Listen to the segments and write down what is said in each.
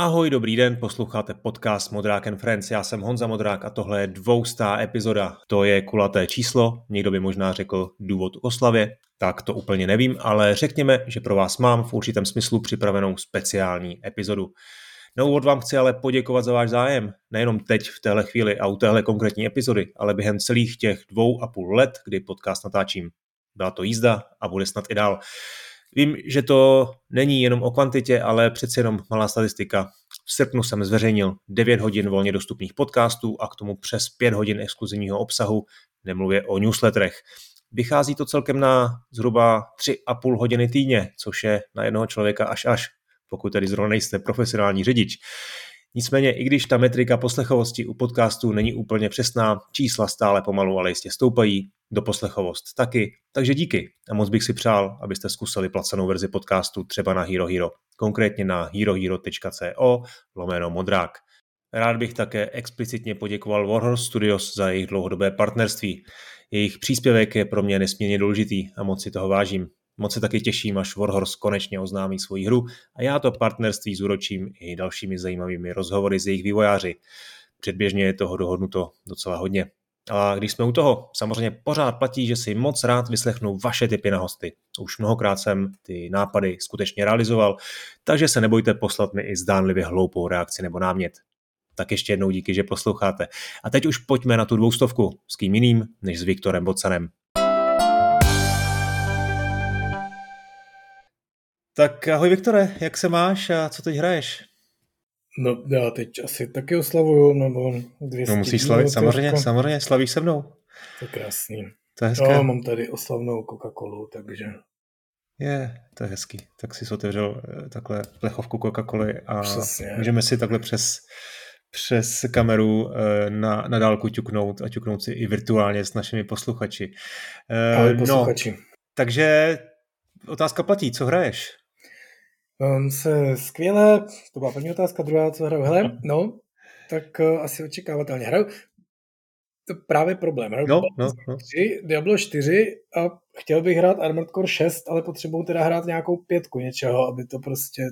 Ahoj, dobrý den, posloucháte podcast Modrák and Friends. Já jsem Honza Modrák a tohle je dvoustá epizoda. To je kulaté číslo, někdo by možná řekl důvod k oslavě, tak to úplně nevím, ale řekněme, že pro vás mám v určitém smyslu připravenou speciální epizodu. Na úvod vám chci ale poděkovat za váš zájem, nejenom teď v téhle chvíli a u téhle konkrétní epizody, ale během celých těch dvou a půl let, kdy podcast natáčím. Byla to jízda a bude snad i dál. Vím, že to není jenom o kvantitě, ale přeci jenom malá statistika. V srpnu jsem zveřejnil 9 hodin volně dostupných podcastů a k tomu přes 5 hodin exkluzivního obsahu, nemluvě o newsletterech. Vychází to celkem na zhruba 3,5 hodiny týdně, což je na jednoho člověka až až, pokud tedy zrovna nejste profesionální řidič. Nicméně, i když ta metrika poslechovosti u podcastů není úplně přesná, čísla stále pomalu, ale jistě stoupají, do poslechovost taky, takže díky. A moc bych si přál, abyste zkusili placenou verzi podcastu třeba na Hero Hero, konkrétně na herohero.co lomeno modrák. Rád bych také explicitně poděkoval Warhorse Studios za jejich dlouhodobé partnerství. Jejich příspěvek je pro mě nesmírně důležitý a moc si toho vážím. Moc se taky těším, až Warhorse konečně oznámí svoji hru a já to partnerství zúročím i dalšími zajímavými rozhovory s jejich vývojáři. Předběžně je toho dohodnuto docela hodně. A když jsme u toho, samozřejmě pořád platí, že si moc rád vyslechnu vaše tipy na hosty. Už mnohokrát jsem ty nápady skutečně realizoval, takže se nebojte poslat mi i zdánlivě hloupou reakci nebo námět. Tak ještě jednou díky, že posloucháte. A teď už pojďme na tu dvoustovku s kým jiným než s Viktorem Bocanem. Tak ahoj Viktore, jak se máš a co teď hraješ? No já teď asi taky oslavuju, nebo 200 No musíš slavit, samozřejmě, samozřejmě, slavíš se mnou. To je krásný. To je hezké. No, mám tady oslavnou Coca-Colu, takže... Je, to je hezký. Tak si otevřel eh, takhle plechovku Coca-Coly a Přesně. můžeme si takhle přes, přes kameru eh, na, na dálku ťuknout a ťuknout si i virtuálně s našimi posluchači. Ale no, posluchači. No, takže otázka platí, co hraješ? Um, se skvěle, to byla první otázka, druhá, co hraju. Hele, no, tak uh, asi očekávatelně. Hraju to právě problém. Hraju no, no, no. 3, Diablo 4 a chtěl bych hrát Armored Core 6, ale potřebuji teda hrát nějakou pětku něčeho, aby to prostě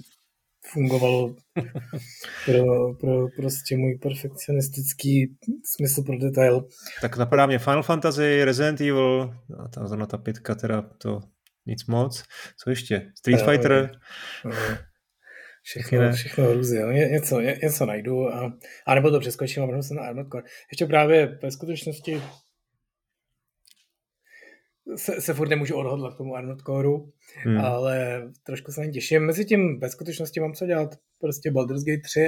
fungovalo pro, pro prostě můj perfekcionistický smysl pro detail. Tak napadá mě Final Fantasy, Resident Evil, a ta, ta pětka teda to nic moc. Co ještě? Street Fighter? Všechno, všechno hrůzy, jo. Ně, něco, ně, něco najdu a, a nebo to přeskočím a vrhnu se na Armored Core. Ještě právě ve skutečnosti se, se furt nemůžu odhodlat k tomu Armored Coreu, hmm. ale trošku se na těším. Mezi tím ve skutečnosti mám co dělat. Prostě Baldur's Gate 3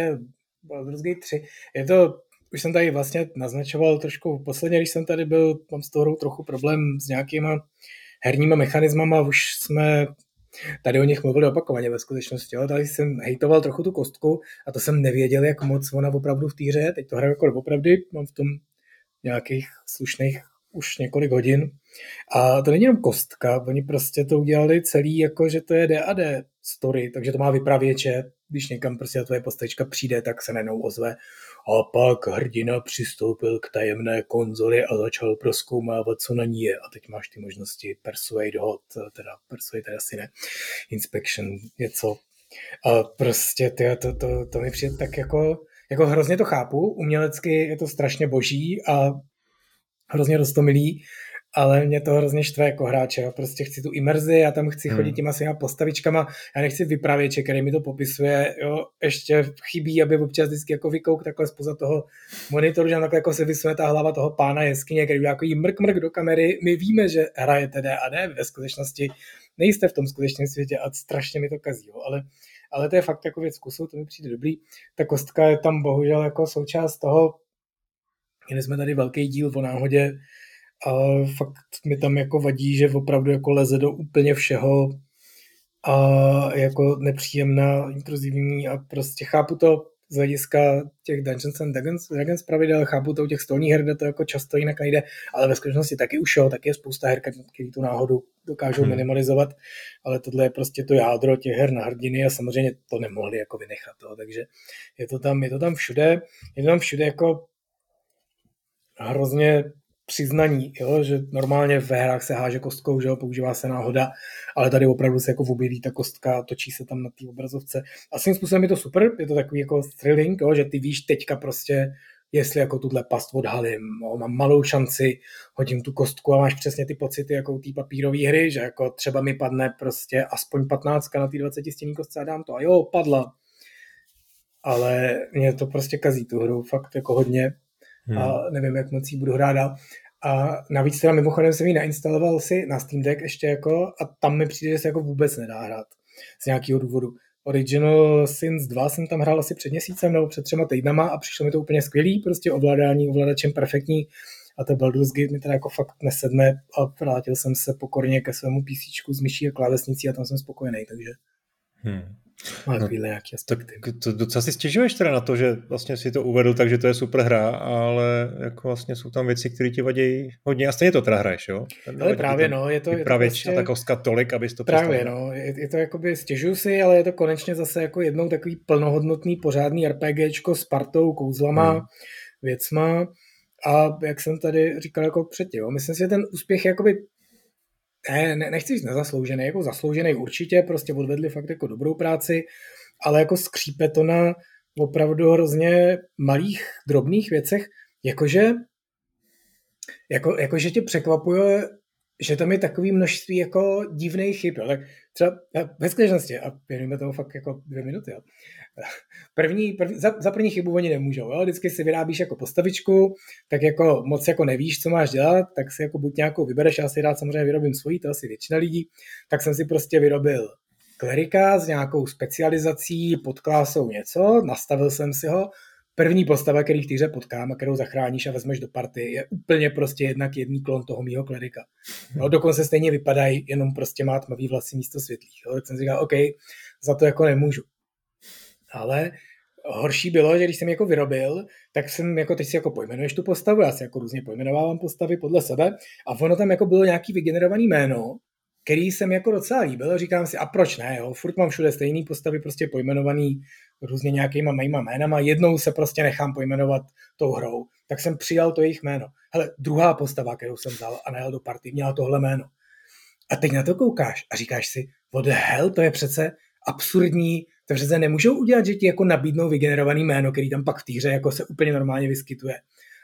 Baldur's Gate 3. Je to, už jsem tady vlastně naznačoval trošku posledně, když jsem tady byl, mám s tou trochu problém s nějakýma herníma mechanismama, už jsme tady o nich mluvili opakovaně ve skutečnosti, ale tady jsem hejtoval trochu tu kostku a to jsem nevěděl, jak moc ona opravdu v té hře, teď to hraju jako opravdu, mám v tom nějakých slušných už několik hodin. A to není jenom kostka, oni prostě to udělali celý, jako že to je D&D story, takže to má vypravěče, když někam prostě ta tvoje postavička přijde, tak se nenou ozve a pak hrdina přistoupil k tajemné konzoli a začal proskoumávat, co na ní je. A teď máš ty možnosti persuade hot, teda persuade asi ne, inspection, něco. A prostě ty, to, to, to mi přijde tak jako, jako hrozně to chápu, umělecky je to strašně boží a hrozně rostomilý, ale mě to hrozně štve jako hráče. Já prostě chci tu imerzi, já tam chci hmm. chodit těma svýma postavičkama, já nechci vypravěče, který mi to popisuje, jo, ještě chybí, aby občas vždycky jako vykouk takhle spoza toho monitoru, že takhle jako se vysune ta hlava toho pána jeskyně, který jako jí mrk mrk do kamery. My víme, že hrajete D a D, ve skutečnosti nejste v tom skutečném světě a strašně mi to kazí, jo, ale ale to je fakt jako věc zkusu, to mi přijde dobrý. Ta kostka je tam bohužel jako součást toho, měli jsme tady velký díl o náhodě, a fakt mi tam jako vadí, že opravdu jako leze do úplně všeho a jako nepříjemná, intruzivní a prostě chápu to z hlediska těch Dungeons and Dragons, Dragons pravidel, chápu to u těch stolních her, kde to jako často jinak nejde, ale ve skutečnosti taky už jo, taky je spousta her, který tu náhodu dokážou hmm. minimalizovat, ale tohle je prostě to jádro těch her na hrdiny a samozřejmě to nemohli jako vynechat, to, takže je to tam, je to tam všude, je to tam všude jako hrozně přiznaní, jo, že normálně ve hrách se háže kostkou, že jo, používá se náhoda, ale tady opravdu se jako objeví ta kostka, točí se tam na té obrazovce. A svým způsobem je to super, je to takový jako thrilling, jo, že ty víš teďka prostě, jestli jako tuhle past odhalím, jo, mám malou šanci, hodím tu kostku a máš přesně ty pocity jako té papírové hry, že jako třeba mi padne prostě aspoň 15 na té 20 stění kostce a dám to a jo, padla. Ale mě to prostě kazí tu hru, fakt jako hodně hmm. a nevím, jak moc jí budu hrát dál. A navíc teda mimochodem jsem ji nainstaloval si na Steam Deck ještě jako a tam mi přijde, že se jako vůbec nedá hrát z nějakého důvodu. Original Sins 2 jsem tam hrál asi před měsícem nebo před třema týdnama a přišlo mi to úplně skvělý, prostě ovládání ovladačem perfektní a to Baldur's Gate mi teda jako fakt nesedne a vrátil jsem se pokorně ke svému PC s myší a klávesnicí a tam jsem spokojený, takže hmm. Má nějaký aspekty. Tak to docela si stěžuješ teda na to, že vlastně si to uvedl, takže to je super hra, ale jako vlastně jsou tam věci, které ti vadí hodně a stejně to teda hraješ, jo? Ale právě no, je to... Je to prostě... ta kostka tolik, abys to Právě no, je, je, to jakoby stěžuju si, ale je to konečně zase jako jednou takový plnohodnotný pořádný RPGčko s partou, kouzlama, hmm. věcma a jak jsem tady říkal jako předtím, myslím si, že ten úspěch jakoby ne, ne, nechci říct nezasloužený, jako zasloužený určitě, prostě odvedli fakt jako dobrou práci, ale jako skřípe to na opravdu hrozně malých, drobných věcech, jakože jako, jakože tě překvapuje, že tam je takový množství jako divných chyb. Jo. Tak třeba ve skutečnosti, a věnujeme toho fakt jako dvě minuty, jo. První, první, za, za první chybu oni nemůžou. Jo? Vždycky si vyrábíš jako postavičku, tak jako moc jako nevíš, co máš dělat, tak si jako buď nějakou vybereš, já si rád samozřejmě vyrobím svojí, to asi většina lidí, tak jsem si prostě vyrobil klerika s nějakou specializací pod klásou něco, nastavil jsem si ho, první postava, který v týře potkám a kterou zachráníš a vezmeš do party, je úplně prostě jednak jedný klon toho mýho klerika. No, dokonce stejně vypadají, jenom prostě má tmavý vlasy místo světlých. Jo? Tak jsem si říkal, OK, za to jako nemůžu. Ale horší bylo, že když jsem jako vyrobil, tak jsem jako teď si jako pojmenuješ tu postavu, já si jako různě pojmenovávám postavy podle sebe a ono tam jako bylo nějaký vygenerovaný jméno, který jsem jako docela líbil, říkám si, a proč ne, jo, furt mám všude stejný postavy, prostě pojmenovaný různě nějakýma mýma jménama, jednou se prostě nechám pojmenovat tou hrou, tak jsem přijal to jejich jméno. Hele, druhá postava, kterou jsem dal a najel do party, měla tohle jméno. A teď na to koukáš a říkáš si, what the hell, to je přece absurdní, to přece nemůžou udělat, že ti jako nabídnou vygenerovaný jméno, který tam pak v týře jako se úplně normálně vyskytuje.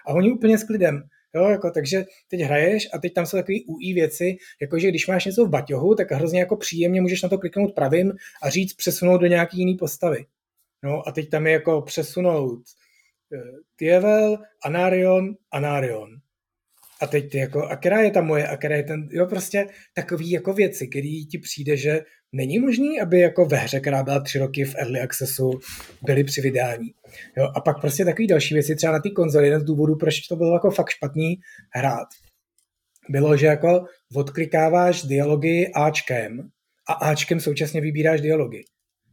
A oni úplně s klidem. Jo, jako, takže teď hraješ a teď tam jsou takové UI věci, jako že když máš něco v baťohu, tak hrozně jako příjemně můžeš na to kliknout pravým a říct přesunout do nějaký jiný postavy. No a teď tam je jako přesunout uh, Tievel, Anarion, Anarion. A teď ty jako, a která je ta moje, a která je ten, jo, prostě takový jako věci, který ti přijde, že není možný, aby jako ve hře, která byla tři roky v Early Accessu, byly při vydání. Jo, a pak prostě takový další věci, třeba na té konzoli, jeden z důvodů, proč to bylo jako fakt špatný hrát, bylo, že jako odklikáváš dialogy Ačkem a Ačkem současně vybíráš dialogy.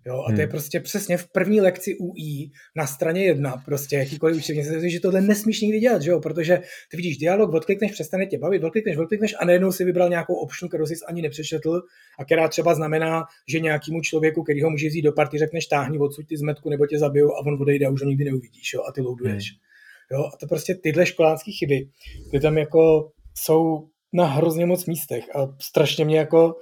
Jo, a to je hmm. prostě přesně v první lekci UI na straně jedna, prostě jakýkoliv učení že tohle nesmíš nikdy dělat, že jo? protože ty vidíš dialog, odklikneš, přestane tě bavit, odklikneš, odklikneš a najednou si vybral nějakou option, kterou jsi ani nepřečetl a která třeba znamená, že nějakému člověku, který ho může vzít do party, řekneš táhni odsud ty zmetku nebo tě zabijou a on odejde a už ho nikdy neuvidíš jo? a ty loaduješ. Hmm. Jo? A to prostě tyhle školácké chyby, ty tam jako jsou na hrozně moc místech a strašně mě jako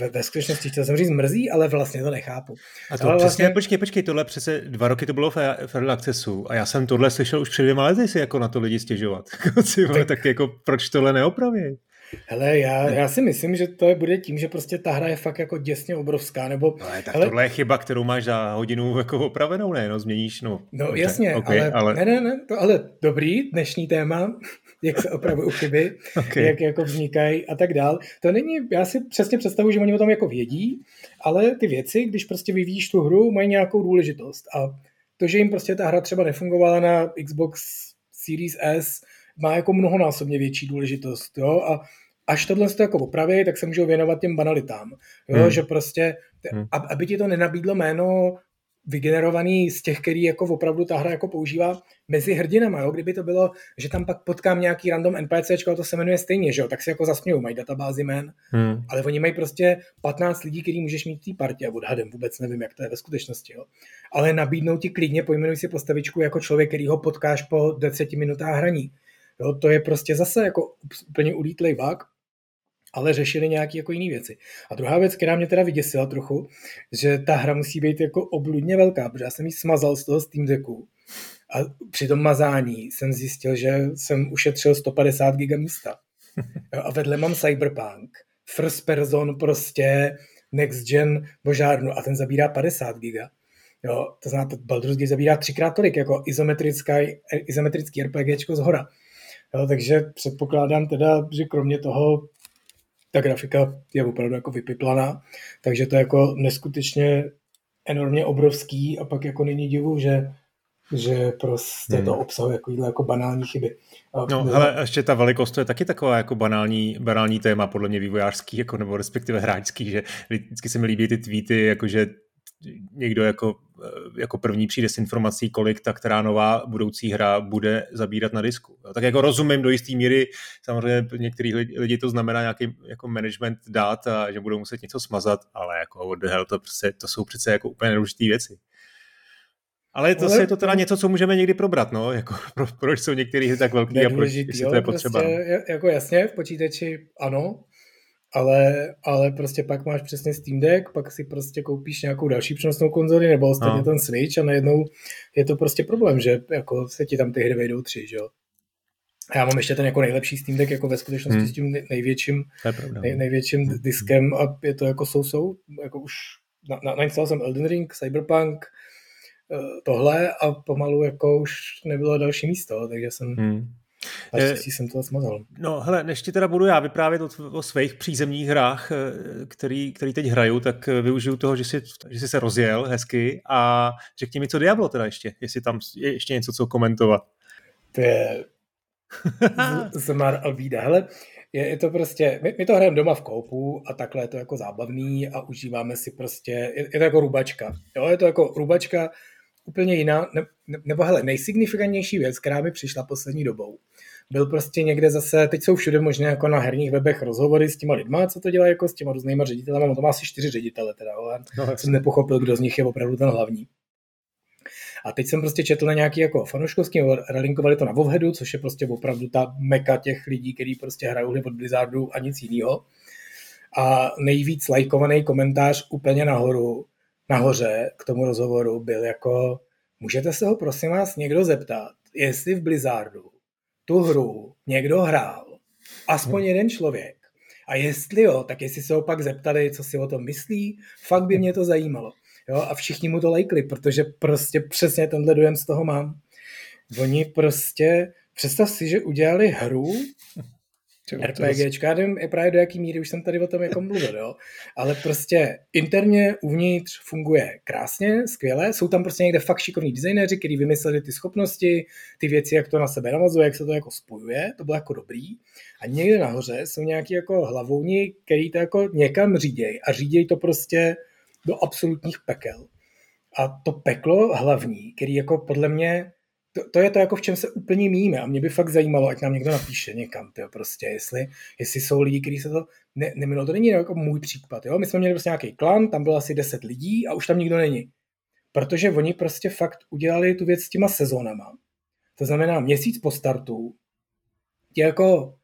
ve, ve skutečnosti chtěl jsem říct mrzí, ale vlastně to nechápu. A to ale přesně, vlastně... počkej, počkej, tohle přece dva roky to bylo v Early Accessu a já jsem tohle slyšel už před dvěma lety si jako na to lidi stěžovat. tak, tak jako proč tohle neopraví? Hele, já, já si myslím, že to je, bude tím, že prostě ta hra je fakt jako děsně obrovská, nebo... No, tak hele, tohle je chyba, kterou máš za hodinu jako opravenou, ne, no změníš, no. No jasně, okay, ale, ale... Ne, ne, ne, to, ale dobrý, dnešní téma, jak se opravují chyby, okay. jak jako vznikají a tak dál. To není, já si přesně představuji, že oni o tom jako vědí, ale ty věci, když prostě vyvíjíš tu hru, mají nějakou důležitost a to, že jim prostě ta hra třeba nefungovala na Xbox Series S, má jako mnohonásobně větší důležitost, jo, a až tohle to jako opraví, tak se můžou věnovat těm banalitám, jo, hmm. že prostě, hmm. aby ti to nenabídlo jméno vygenerovaný z těch, který jako opravdu ta hra jako používá mezi hrdinama, jo? kdyby to bylo, že tam pak potkám nějaký random NPC, a to se jmenuje stejně, že jo? tak si jako zasmějou, mají databázi men, hmm. ale oni mají prostě 15 lidí, který můžeš mít v té partě a odhadem, vůbec nevím, jak to je ve skutečnosti, jo? ale nabídnou ti klidně, pojmenuj si postavičku jako člověk, který ho potkáš po 10 minutách hraní. Jo, to je prostě zase jako úplně ulítlej vák, ale řešili nějaké jako jiné věci. A druhá věc, která mě teda vyděsila trochu, že ta hra musí být jako obludně velká, protože já jsem ji smazal z toho Steam Decku a při tom mazání jsem zjistil, že jsem ušetřil 150 giga místa. A vedle mám Cyberpunk, first person prostě next gen božárnu a ten zabírá 50 giga. Jo, to znamená, Baldur's Gate zabírá třikrát tolik, jako izometrická, izometrický RPGčko z hora. Jo, takže předpokládám teda, že kromě toho ta grafika je opravdu jako vypiplaná, takže to je jako neskutečně enormně obrovský a pak jako není divu, že že prostě hmm. to obsahuje jako, jako banální chyby. No, ale ještě ta velikost to je taky taková jako banální, banální téma, podle mě vývojářský, jako, nebo respektive hráčský, že vždycky se mi líbí ty tweety, jakože někdo jako, eh, jako první přijde s informací, kolik ta která nová budoucí hra bude zabírat na disku. Tak jako rozumím do jisté míry, samozřejmě některých lidí to znamená nějaký jako management dát a že budou muset něco smazat, ale jako what the hell, to, prostě, to jsou přece jako úplně nedůležité věci. Ale to ale... je to teda něco, co můžeme někdy probrat, no, jako pro, proč jsou některé tak velký a proč jestli to je potřeba. Prostě, jako jasně, v počítači ano, ale, ale prostě pak máš přesně Steam Deck, pak si prostě koupíš nějakou další přenosnou konzoli nebo ostatně no. ten Switch a najednou je to prostě problém, že jako se ti tam ty hry vejdou tři, že jo. Já mám ještě ten jako nejlepší Steam Deck jako ve skutečnosti hmm. s tím největším, nej, největším hmm. diskem a je to jako sousou, jako už na, na, nainstaloval jsem Elden Ring, Cyberpunk, eh, tohle a pomalu jako už nebylo další místo, takže jsem hmm. Naštěstí jsem to smazal. No hele, než ti teda budu já vyprávět o, o svých přízemních hrách, eh, který, který teď hraju, tak eh, využiju toho, že jsi, že jsi se rozjel hezky a řekni mi, co Diablo teda ještě, jestli tam je ještě něco, co komentovat. To je Zemar Alvída. Hele, je, je to prostě, my, my to hrajeme doma v koupu a takhle je to jako zábavný a užíváme si prostě, je, je to jako rubačka. Jo, je to jako rubačka, úplně jiná, ne, ne, nebo hele, nejsignifikantnější věc, která mi přišla poslední dobou, byl prostě někde zase, teď jsou všude možné jako na herních webech rozhovory s těma lidma, co to dělá jako s těma různýma ředitelema, no to má asi čtyři ředitele teda, ale no, jsem nepochopil, kdo z nich je opravdu ten hlavní. A teď jsem prostě četl na nějaký jako fanouškovský, relinkovali to na Vovhedu, což je prostě opravdu ta meka těch lidí, kteří prostě hrajou od Blizzardu a nic jiného. A nejvíc lajkovaný komentář úplně nahoru, nahoře k tomu rozhovoru byl jako, můžete se ho prosím vás někdo zeptat, jestli v Blizzardu tu hru někdo hrál, aspoň jeden člověk. A jestli jo, tak jestli se ho pak zeptali, co si o tom myslí, fakt by mě to zajímalo. Jo, a všichni mu to lajkli, protože prostě přesně tenhle dojem z toho mám. Oni prostě, představ si, že udělali hru, RPGčka, nevím právě do jaký míry už jsem tady o tom jako mluvil, jo? ale prostě interně uvnitř funguje krásně, skvěle, jsou tam prostě někde fakt šikovní designéři, kteří vymysleli ty schopnosti, ty věci, jak to na sebe navazuje, jak se to jako spojuje, to bylo jako dobrý. A někde nahoře jsou nějaký jako hlavouni, který to jako někam řídějí a řídějí to prostě do absolutních pekel. A to peklo hlavní, který jako podle mě to, to je to, jako v čem se úplně míme a mě by fakt zajímalo, ať nám někdo napíše někam, tyjo, prostě, jestli, jestli jsou lidi, kteří se to ne, neminou. To není jako můj případ, jo? My jsme měli prostě nějaký klan, tam bylo asi 10 lidí a už tam nikdo není. Protože oni prostě fakt udělali tu věc s těma sezónama. To znamená, měsíc po startu ti jako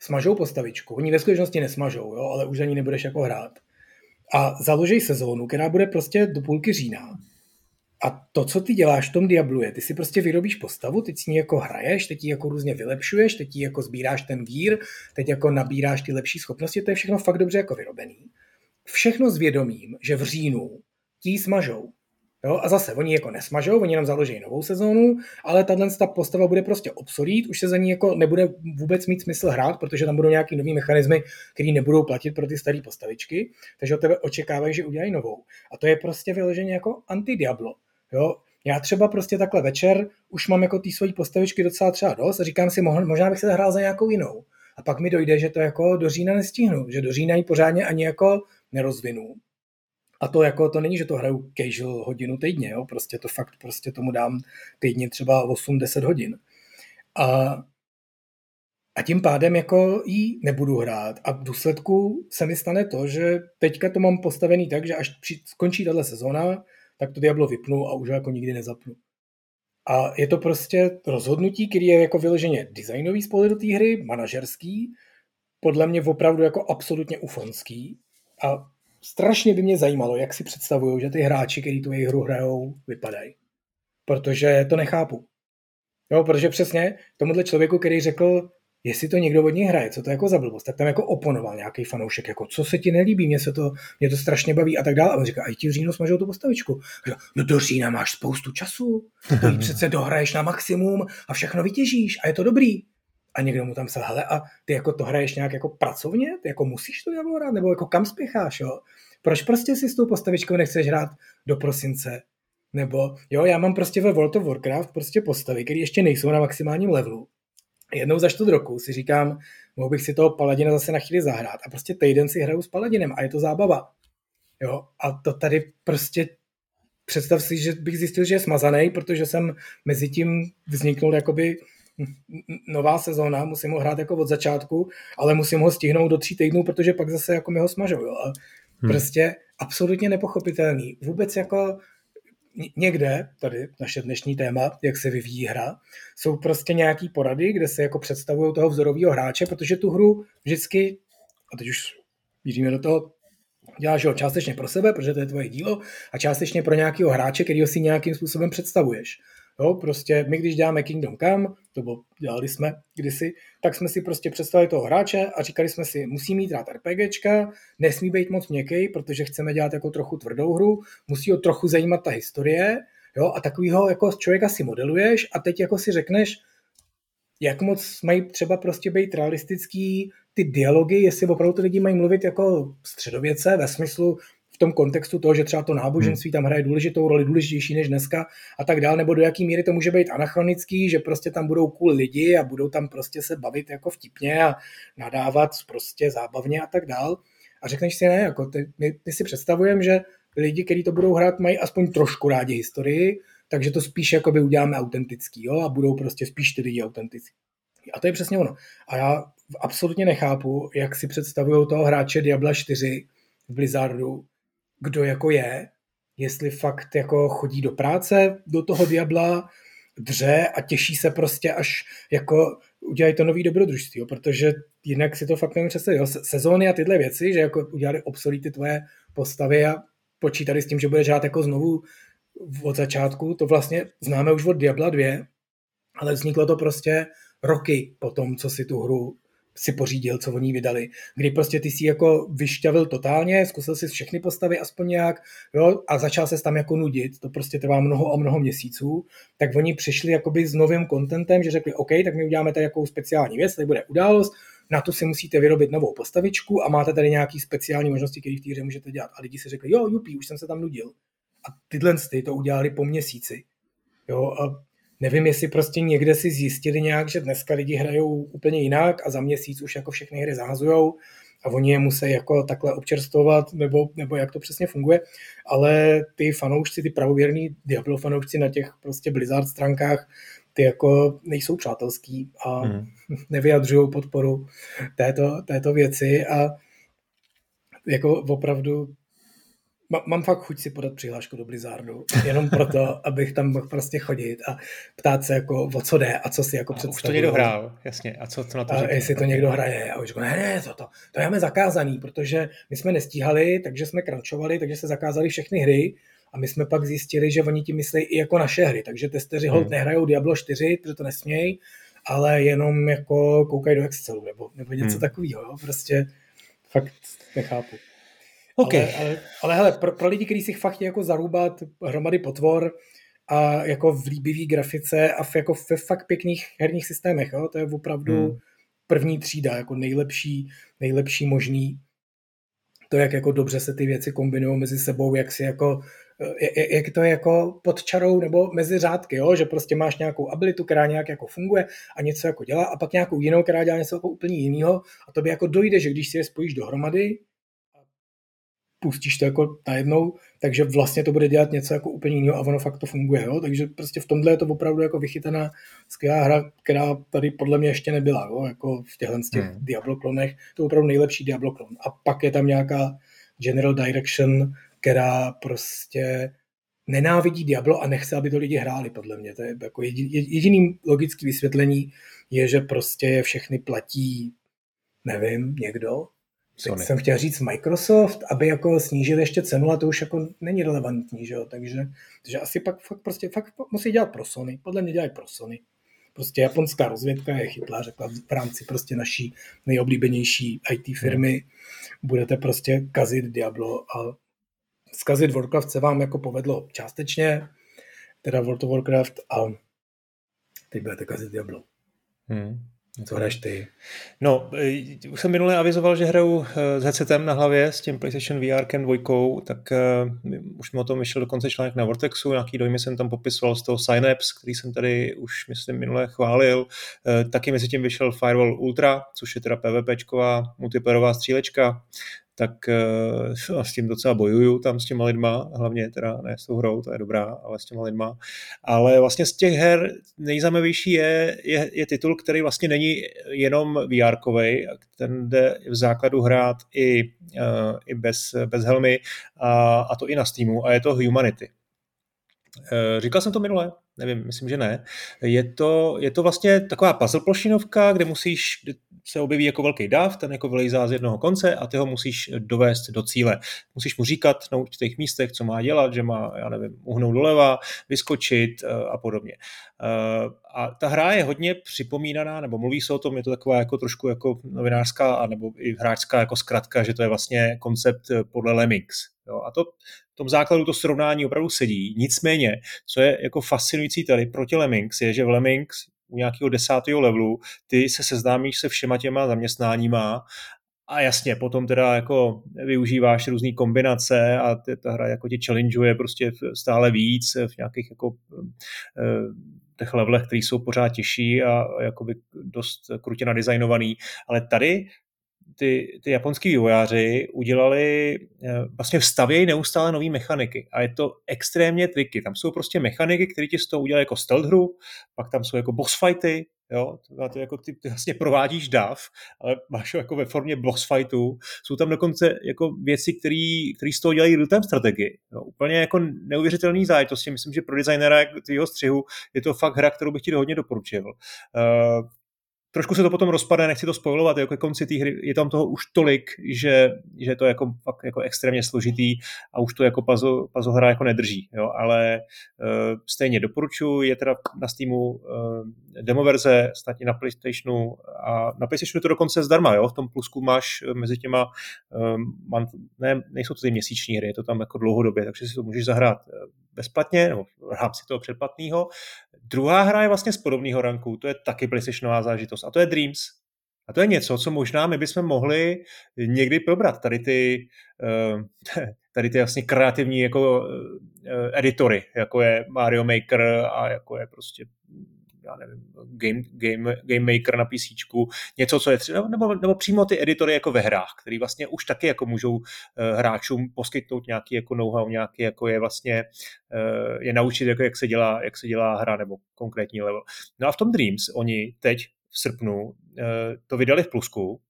smažou postavičku. Oni ve skutečnosti nesmažou, jo? ale už ani nebudeš jako hrát. A založí sezónu, která bude prostě do půlky října a to, co ty děláš v tom Diablu je, ty si prostě vyrobíš postavu, teď si ní jako hraješ, teď ji jako různě vylepšuješ, teď ji jako sbíráš ten gír, teď jako nabíráš ty lepší schopnosti, to je všechno fakt dobře jako vyrobený. Všechno s vědomím, že v říjnu ti smažou. Jo? A zase, oni jako nesmažou, oni nám založí novou sezónu, ale tahle ta postava bude prostě obsolít, už se za ní jako nebude vůbec mít smysl hrát, protože tam budou nějaký nový mechanismy, které nebudou platit pro ty staré postavičky, takže od tebe očekávají, že udělají novou. A to je prostě vyloženě jako anti-Diablo. Jo? Já třeba prostě takhle večer už mám jako ty svojí postavičky docela třeba dost a říkám si, možná bych se zahrál za nějakou jinou. A pak mi dojde, že to jako do října nestihnu, že do října ji pořádně ani jako nerozvinu. A to jako, to není, že to hraju casual hodinu týdně, jo? prostě to fakt, prostě tomu dám týdně třeba 8-10 hodin. A, a tím pádem jako jí nebudu hrát. A v důsledku se mi stane to, že teďka to mám postavený tak, že až při, skončí tahle sezóna, tak to Diablo vypnu a už ho jako nikdy nezapnu. A je to prostě rozhodnutí, který je jako vyloženě designový z pohledu té hry, manažerský, podle mě opravdu jako absolutně ufonský. A strašně by mě zajímalo, jak si představují, že ty hráči, kteří tu hru hrajou, vypadají. Protože to nechápu. Jo, protože přesně tomuhle člověku, který řekl, jestli to někdo od něj hraje, co to jako za blbost, tak tam jako oponoval nějaký fanoušek, jako co se ti nelíbí, mě se to, mě to strašně baví a tak dále. A on říká, a ti v říjnu smažou tu postavičku. Říká, no do října máš spoustu času, to přece dohraješ na maximum a všechno vytěžíš a je to dobrý. A někdo mu tam psal, hele, a ty jako to hraješ nějak jako pracovně, ty jako musíš to dělat hrát, nebo jako kam spěcháš, jo? Proč prostě si s tou postavičkou nechceš hrát do prosince? Nebo jo, já mám prostě ve World of Warcraft prostě postavy, které ještě nejsou na maximálním levelu jednou za čtvrt roku si říkám, mohl bych si toho Paladina zase na chvíli zahrát a prostě týden si hraju s Paladinem a je to zábava. Jo, a to tady prostě představ si, že bych zjistil, že je smazaný, protože jsem mezi tím vzniknul jakoby nová sezóna, musím ho hrát jako od začátku, ale musím ho stihnout do tří týdnů, protože pak zase jako mi ho smažou. Jo. A hmm. prostě absolutně nepochopitelný. Vůbec jako někde, tady naše dnešní téma, jak se vyvíjí hra, jsou prostě nějaký porady, kde se jako představují toho vzorového hráče, protože tu hru vždycky, a teď už míříme do toho, děláš ho částečně pro sebe, protože to je tvoje dílo, a částečně pro nějakého hráče, který si nějakým způsobem představuješ. Jo, prostě my, když děláme Kingdom Come, to bylo, dělali jsme kdysi, tak jsme si prostě představili toho hráče a říkali jsme si, musí mít rád RPGčka, nesmí být moc měkký, protože chceme dělat jako trochu tvrdou hru, musí ho trochu zajímat ta historie, jo, a takovýho jako člověka si modeluješ a teď jako si řekneš, jak moc mají třeba prostě být realistický ty dialogy, jestli opravdu ty lidi mají mluvit jako středověce ve smyslu, v tom kontextu toho, že třeba to náboženství tam hraje důležitou roli, důležitější než dneska a tak dál, nebo do jaký míry to může být anachronický, že prostě tam budou cool lidi a budou tam prostě se bavit jako vtipně a nadávat prostě zábavně a tak dál. A řekneš si, ne, jako ty, my, my si představujeme, že lidi, kteří to budou hrát, mají aspoň trošku rádi historii, takže to spíš by uděláme autentický, jo, a budou prostě spíš ty lidi autentický. A to je přesně ono. A já absolutně nechápu, jak si představují toho hráče Diabla 4 v Blizzardu, kdo jako je, jestli fakt jako chodí do práce, do toho Diabla, dře a těší se prostě, až jako udělají to nový dobrodružství, jo, protože jinak si to fakt nevím představit. Jo. Sezóny a tyhle věci, že jako udělali obsolity tvoje postavy a počítali s tím, že budeš hrát jako znovu od začátku, to vlastně známe už od Diabla 2, ale vzniklo to prostě roky po tom, co si tu hru si pořídil, co oni vydali, kdy prostě ty si jako vyšťavil totálně, zkusil si všechny postavy aspoň nějak, jo, a začal se tam jako nudit, to prostě trvá mnoho a mnoho měsíců, tak oni přišli jakoby s novým kontentem, že řekli, OK, tak my uděláme tady jakou speciální věc, tady bude událost, na to si musíte vyrobit novou postavičku a máte tady nějaký speciální možnosti, které v té hře můžete dělat. A lidi si řekli, jo, jupí, už jsem se tam nudil. A tyhle ty to udělali po měsíci. Jo, a nevím, jestli prostě někde si zjistili nějak, že dneska lidi hrajou úplně jinak a za měsíc už jako všechny hry zahazujou a oni je musí jako takhle občerstvovat, nebo, nebo jak to přesně funguje, ale ty fanoušci, ty pravověrní Diablo fanoušci na těch prostě Blizzard stránkách, ty jako nejsou přátelský a mm. nevyjadřují podporu této, této věci a jako opravdu mám fakt chuť si podat přihlášku do Blizzardu, jenom proto, abych tam mohl prostě chodit a ptát se jako o co jde a co si jako představuje. Už to někdo hrál, jasně, a co, co na to a jestli to někdo hraje a už říkám, ne, ne, to, to, to máme zakázaný, protože my jsme nestíhali, takže jsme krančovali, takže se zakázali všechny hry a my jsme pak zjistili, že oni ti myslí i jako naše hry, takže testeři hmm. hold nehrajou Diablo 4, protože to nesmějí, ale jenom jako koukají do Excelu nebo, nebo něco hmm. takového, prostě fakt nechápu. Okay. Ale, ale, ale hele, pro, pro lidi, kteří si fakt chtějí jako zarůbat hromady potvor a jako v líbivý grafice a v, jako ve fakt pěkných herních systémech, jo? to je opravdu hmm. první třída, jako nejlepší, nejlepší možný to, jak jako dobře se ty věci kombinují mezi sebou, jak si jako jak to je jako pod čarou nebo mezi řádky, jo? že prostě máš nějakou abilitu, která nějak jako funguje a něco jako dělá a pak nějakou jinou, která dělá něco jako úplně jiného a to by jako dojde, že když si je spojíš dohromady, pustíš to jako najednou, takže vlastně to bude dělat něco jako úplně jiného a ono fakt to funguje. Jo? Takže prostě v tomhle je to opravdu jako vychytaná skvělá hra, která tady podle mě ještě nebyla, jo? jako v těchto těch hmm. Diablo klonech. To je opravdu nejlepší Diablo klon. A pak je tam nějaká general direction, která prostě nenávidí Diablo a nechce, aby to lidi hráli, podle mě. To je jako jediný logický vysvětlení je, že prostě všechny platí, nevím, někdo. Sony. Teď jsem chtěl říct Microsoft, aby jako snížil ještě cenu a to už jako není relevantní, že jo? Takže, takže asi pak fakt prostě fakt musí dělat pro Sony. Podle mě dělají pro Sony. Prostě japonská rozvědka je chytlá, řekla v rámci prostě naší nejoblíbenější IT firmy. Budete prostě kazit Diablo a zkazit Warcraft se vám jako povedlo částečně, teda World of Warcraft a teď budete kazit Diablo. Hmm. Co hraješ ty? No, eh, už jsem minule avizoval, že hraju eh, s headsetem na hlavě s tím PlayStation VR 2, tak uh, už mi o tom vyšel dokonce článek na Vortexu, nějaký dojmy jsem tam popisoval z toho Synapse, který jsem tady už, myslím, minule chválil. Uh, taky mezi tím vyšel Firewall Ultra, což je teda PvPčková multiplayerová střílečka tak uh, s tím docela bojuju tam s těma lidma, hlavně teda ne s tou hrou, to je dobrá, ale s těma lidma. Ale vlastně z těch her nejzajímavější je, je, je titul, který vlastně není jenom vr ten jde v základu hrát i, uh, i bez, bez helmy a, a to i na Steamu a je to Humanity. Uh, říkal jsem to minule? Nevím, myslím, že ne. Je to, je to vlastně taková puzzle plošinovka, kde musíš, se objeví jako velký dav, ten jako vylejzá z jednoho konce a ty ho musíš dovést do cíle. Musíš mu říkat na určitých místech, co má dělat, že má, já nevím, uhnout doleva, vyskočit eh, a podobně. Eh, a ta hra je hodně připomínaná, nebo mluví se o tom, je to taková jako trošku jako novinářská, nebo i hráčská jako zkratka, že to je vlastně koncept eh, podle Lemmings. Jo? A to tom základu to srovnání opravdu sedí. Nicméně, co je jako fascinující tady proti Lemmings, je, že v Lemmings u nějakého desátého levelu ty se seznámíš se všema těma zaměstnáníma a jasně, potom teda jako využíváš různé kombinace a ta hra jako tě challengeuje prostě stále víc v nějakých jako eh, těch levelech, které jsou pořád těžší a jakoby dost krutě nadizajnovaný. Ale tady ty, ty japonský vývojáři udělali, eh, vlastně vstavějí neustále nové mechaniky a je to extrémně triky. Tam jsou prostě mechaniky, které ti z toho udělají jako stealth hru, pak tam jsou jako boss fighty, jo, to, to jako ty, ty vlastně provádíš dav, ale máš ho jako ve formě boss fightu. Jsou tam dokonce jako věci, které z toho dělají real-time strategii. Jo, úplně jako neuvěřitelný záležitosti. Myslím, že pro designera tvýho střihu je to fakt hra, kterou bych ti hodně doporučil. Uh, trošku se to potom rozpadne, nechci to spojovat, jako ke konci té hry je tam toho už tolik, že, že je to jako, fakt jako extrémně složitý a už to jako puzzle, puzzle hra jako nedrží, jo, ale uh, stejně doporučuji, je teda na Steamu uh, demo verze, snad na PlayStationu a na PlayStationu je to dokonce zdarma, jo, v tom plusku máš mezi těma, um, ne, nejsou to ty měsíční hry, je to tam jako dlouhodobě, takže si to můžeš zahrát bezplatně, nebo v rámci toho předplatného. Druhá hra je vlastně z podobného ranku, to je taky PlayStationová zážitost a to je Dreams. A to je něco, co možná my bychom mohli někdy probrat. Tady ty, eh, tady ty vlastně kreativní jako eh, editory, jako je Mario Maker a jako je prostě já nevím, game, game, game maker na PC, něco, co je třeba, nebo, nebo přímo ty editory jako ve hrách, který vlastně už taky jako můžou uh, hráčům poskytnout nějaký jako know-how, nějaký jako je vlastně uh, je naučit, jako jak se dělá, jak se dělá hra nebo konkrétní level. No a v tom Dreams oni teď v srpnu uh, to vydali v plusku,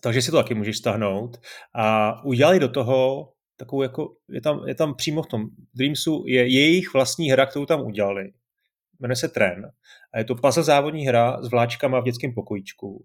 takže si to taky můžeš stáhnout a udělali do toho takovou jako, je tam, je tam přímo v tom Dreamsu, je jejich vlastní hra, kterou tam udělali jmenuje se Tren a je to puzzle závodní hra s vláčkama v dětském pokojíčku.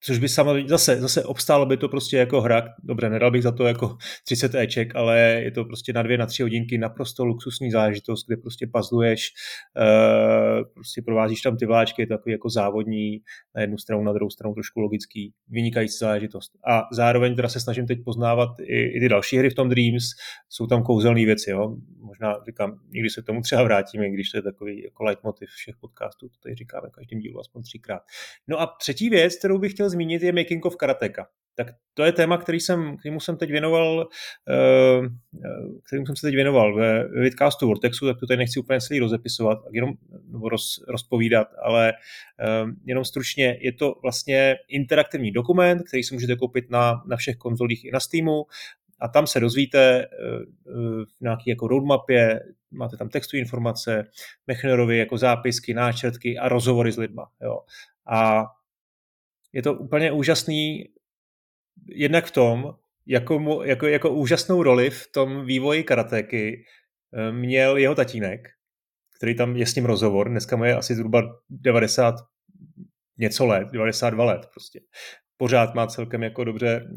Což by samozřejmě, zase, zase obstálo by to prostě jako hra, dobře, nedal bych za to jako 30 Eček, ale je to prostě na dvě, na tři hodinky naprosto luxusní záležitost, kde prostě puzzluješ, uh, prostě provázíš tam ty vláčky, je to takový jako závodní, na jednu stranu, na druhou stranu trošku logický, vynikající záležitost. A zároveň teda se snažím teď poznávat i, i ty další hry v tom Dreams, jsou tam kouzelné věci, jo. Možná říkám, někdy se k tomu třeba vrátíme, když to je takový jako leitmotiv všech podcastů, to tady říkáme každým dílu aspoň třikrát. No a třetí věc, kterou bych chtěl zmínit, je Making of Karateka. Tak to je téma, který jsem, kterému jsem teď věnoval, uh, kterému jsem se teď věnoval ve vidcastu Vortexu, tak to tady nechci úplně celý rozepisovat, jenom nebo roz, rozpovídat, ale uh, jenom stručně, je to vlastně interaktivní dokument, který si můžete koupit na, na všech konzolích i na Steamu a tam se dozvíte v nějaké jako roadmapě, máte tam textové informace, Mechnerovi jako zápisky, náčrtky a rozhovory s lidma. Jo. A je to úplně úžasný jednak v tom, jako, mu, jako, jako úžasnou roli v tom vývoji karateky eh, měl jeho tatínek, který tam je s ním rozhovor, dneska mu je asi zhruba 90 něco let, 92 let prostě. Pořád má celkem jako dobře,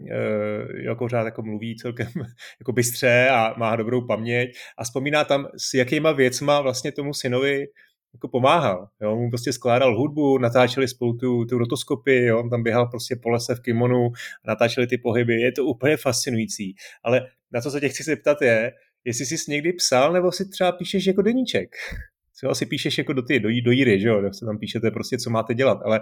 jako pořád jako mluví celkem jako bystře a má dobrou paměť a vzpomíná tam, s jakýma věcma vlastně tomu synovi jako pomáhal. Jo? Mu prostě skládal hudbu, natáčeli spolu tu, tu rotoskopy, jo? on tam běhal prostě po lese v kimonu, natáčeli ty pohyby, je to úplně fascinující. Ale na co se tě chci zeptat je, jestli jsi někdy psal, nebo si třeba píšeš jako deníček. Co asi píšeš jako do, ty, do, do jíry, že jo, se tam píšete prostě, co máte dělat, ale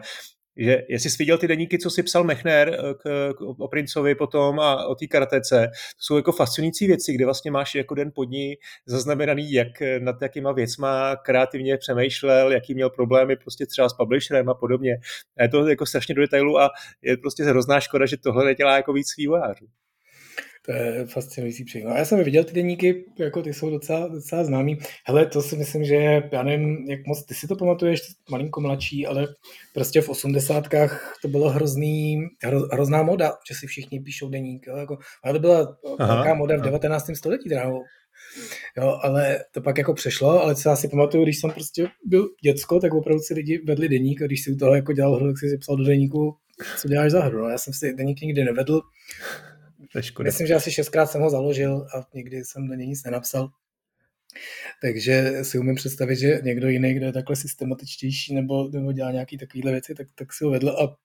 že jestli jsi viděl ty deníky, co si psal Mechner eh, k, k, o Princovi potom a o té karatece, to jsou jako fascinující věci, kde vlastně máš jako den pod ní zaznamenaný, jak eh, nad jakýma věcma kreativně přemýšlel, jaký měl problémy prostě třeba s publisherem a podobně. A je to jako strašně do detailu a je prostě hrozná škoda, že tohle nedělá jako víc vývojářů. To je fascinující příklad. Já jsem viděl ty deníky, jako ty jsou docela, docela známý. Hele, to si myslím, že já nevím, jak moc ty si to pamatuješ, malinko mladší, ale prostě v osmdesátkách to bylo hrozný, hro, hrozná moda, že si všichni píšou deník. Jo, jako, ale to byla Aha, velká moda v 19. století, dráho. Jo, ale to pak jako přešlo, ale co já si pamatuju, když jsem prostě byl děcko, tak opravdu si lidi vedli deník a když si u toho jako dělal hru, tak si psal do deníku, co děláš za hru. No, já jsem si deník nikdy nevedl, to je škoda. Myslím, že asi šestkrát jsem ho založil a nikdy jsem do něj nic nenapsal. Takže si umím představit, že někdo jiný, kdo je takhle systematičtější nebo, nebo dělá nějaké takovéhle věci, tak, tak si ho vedl a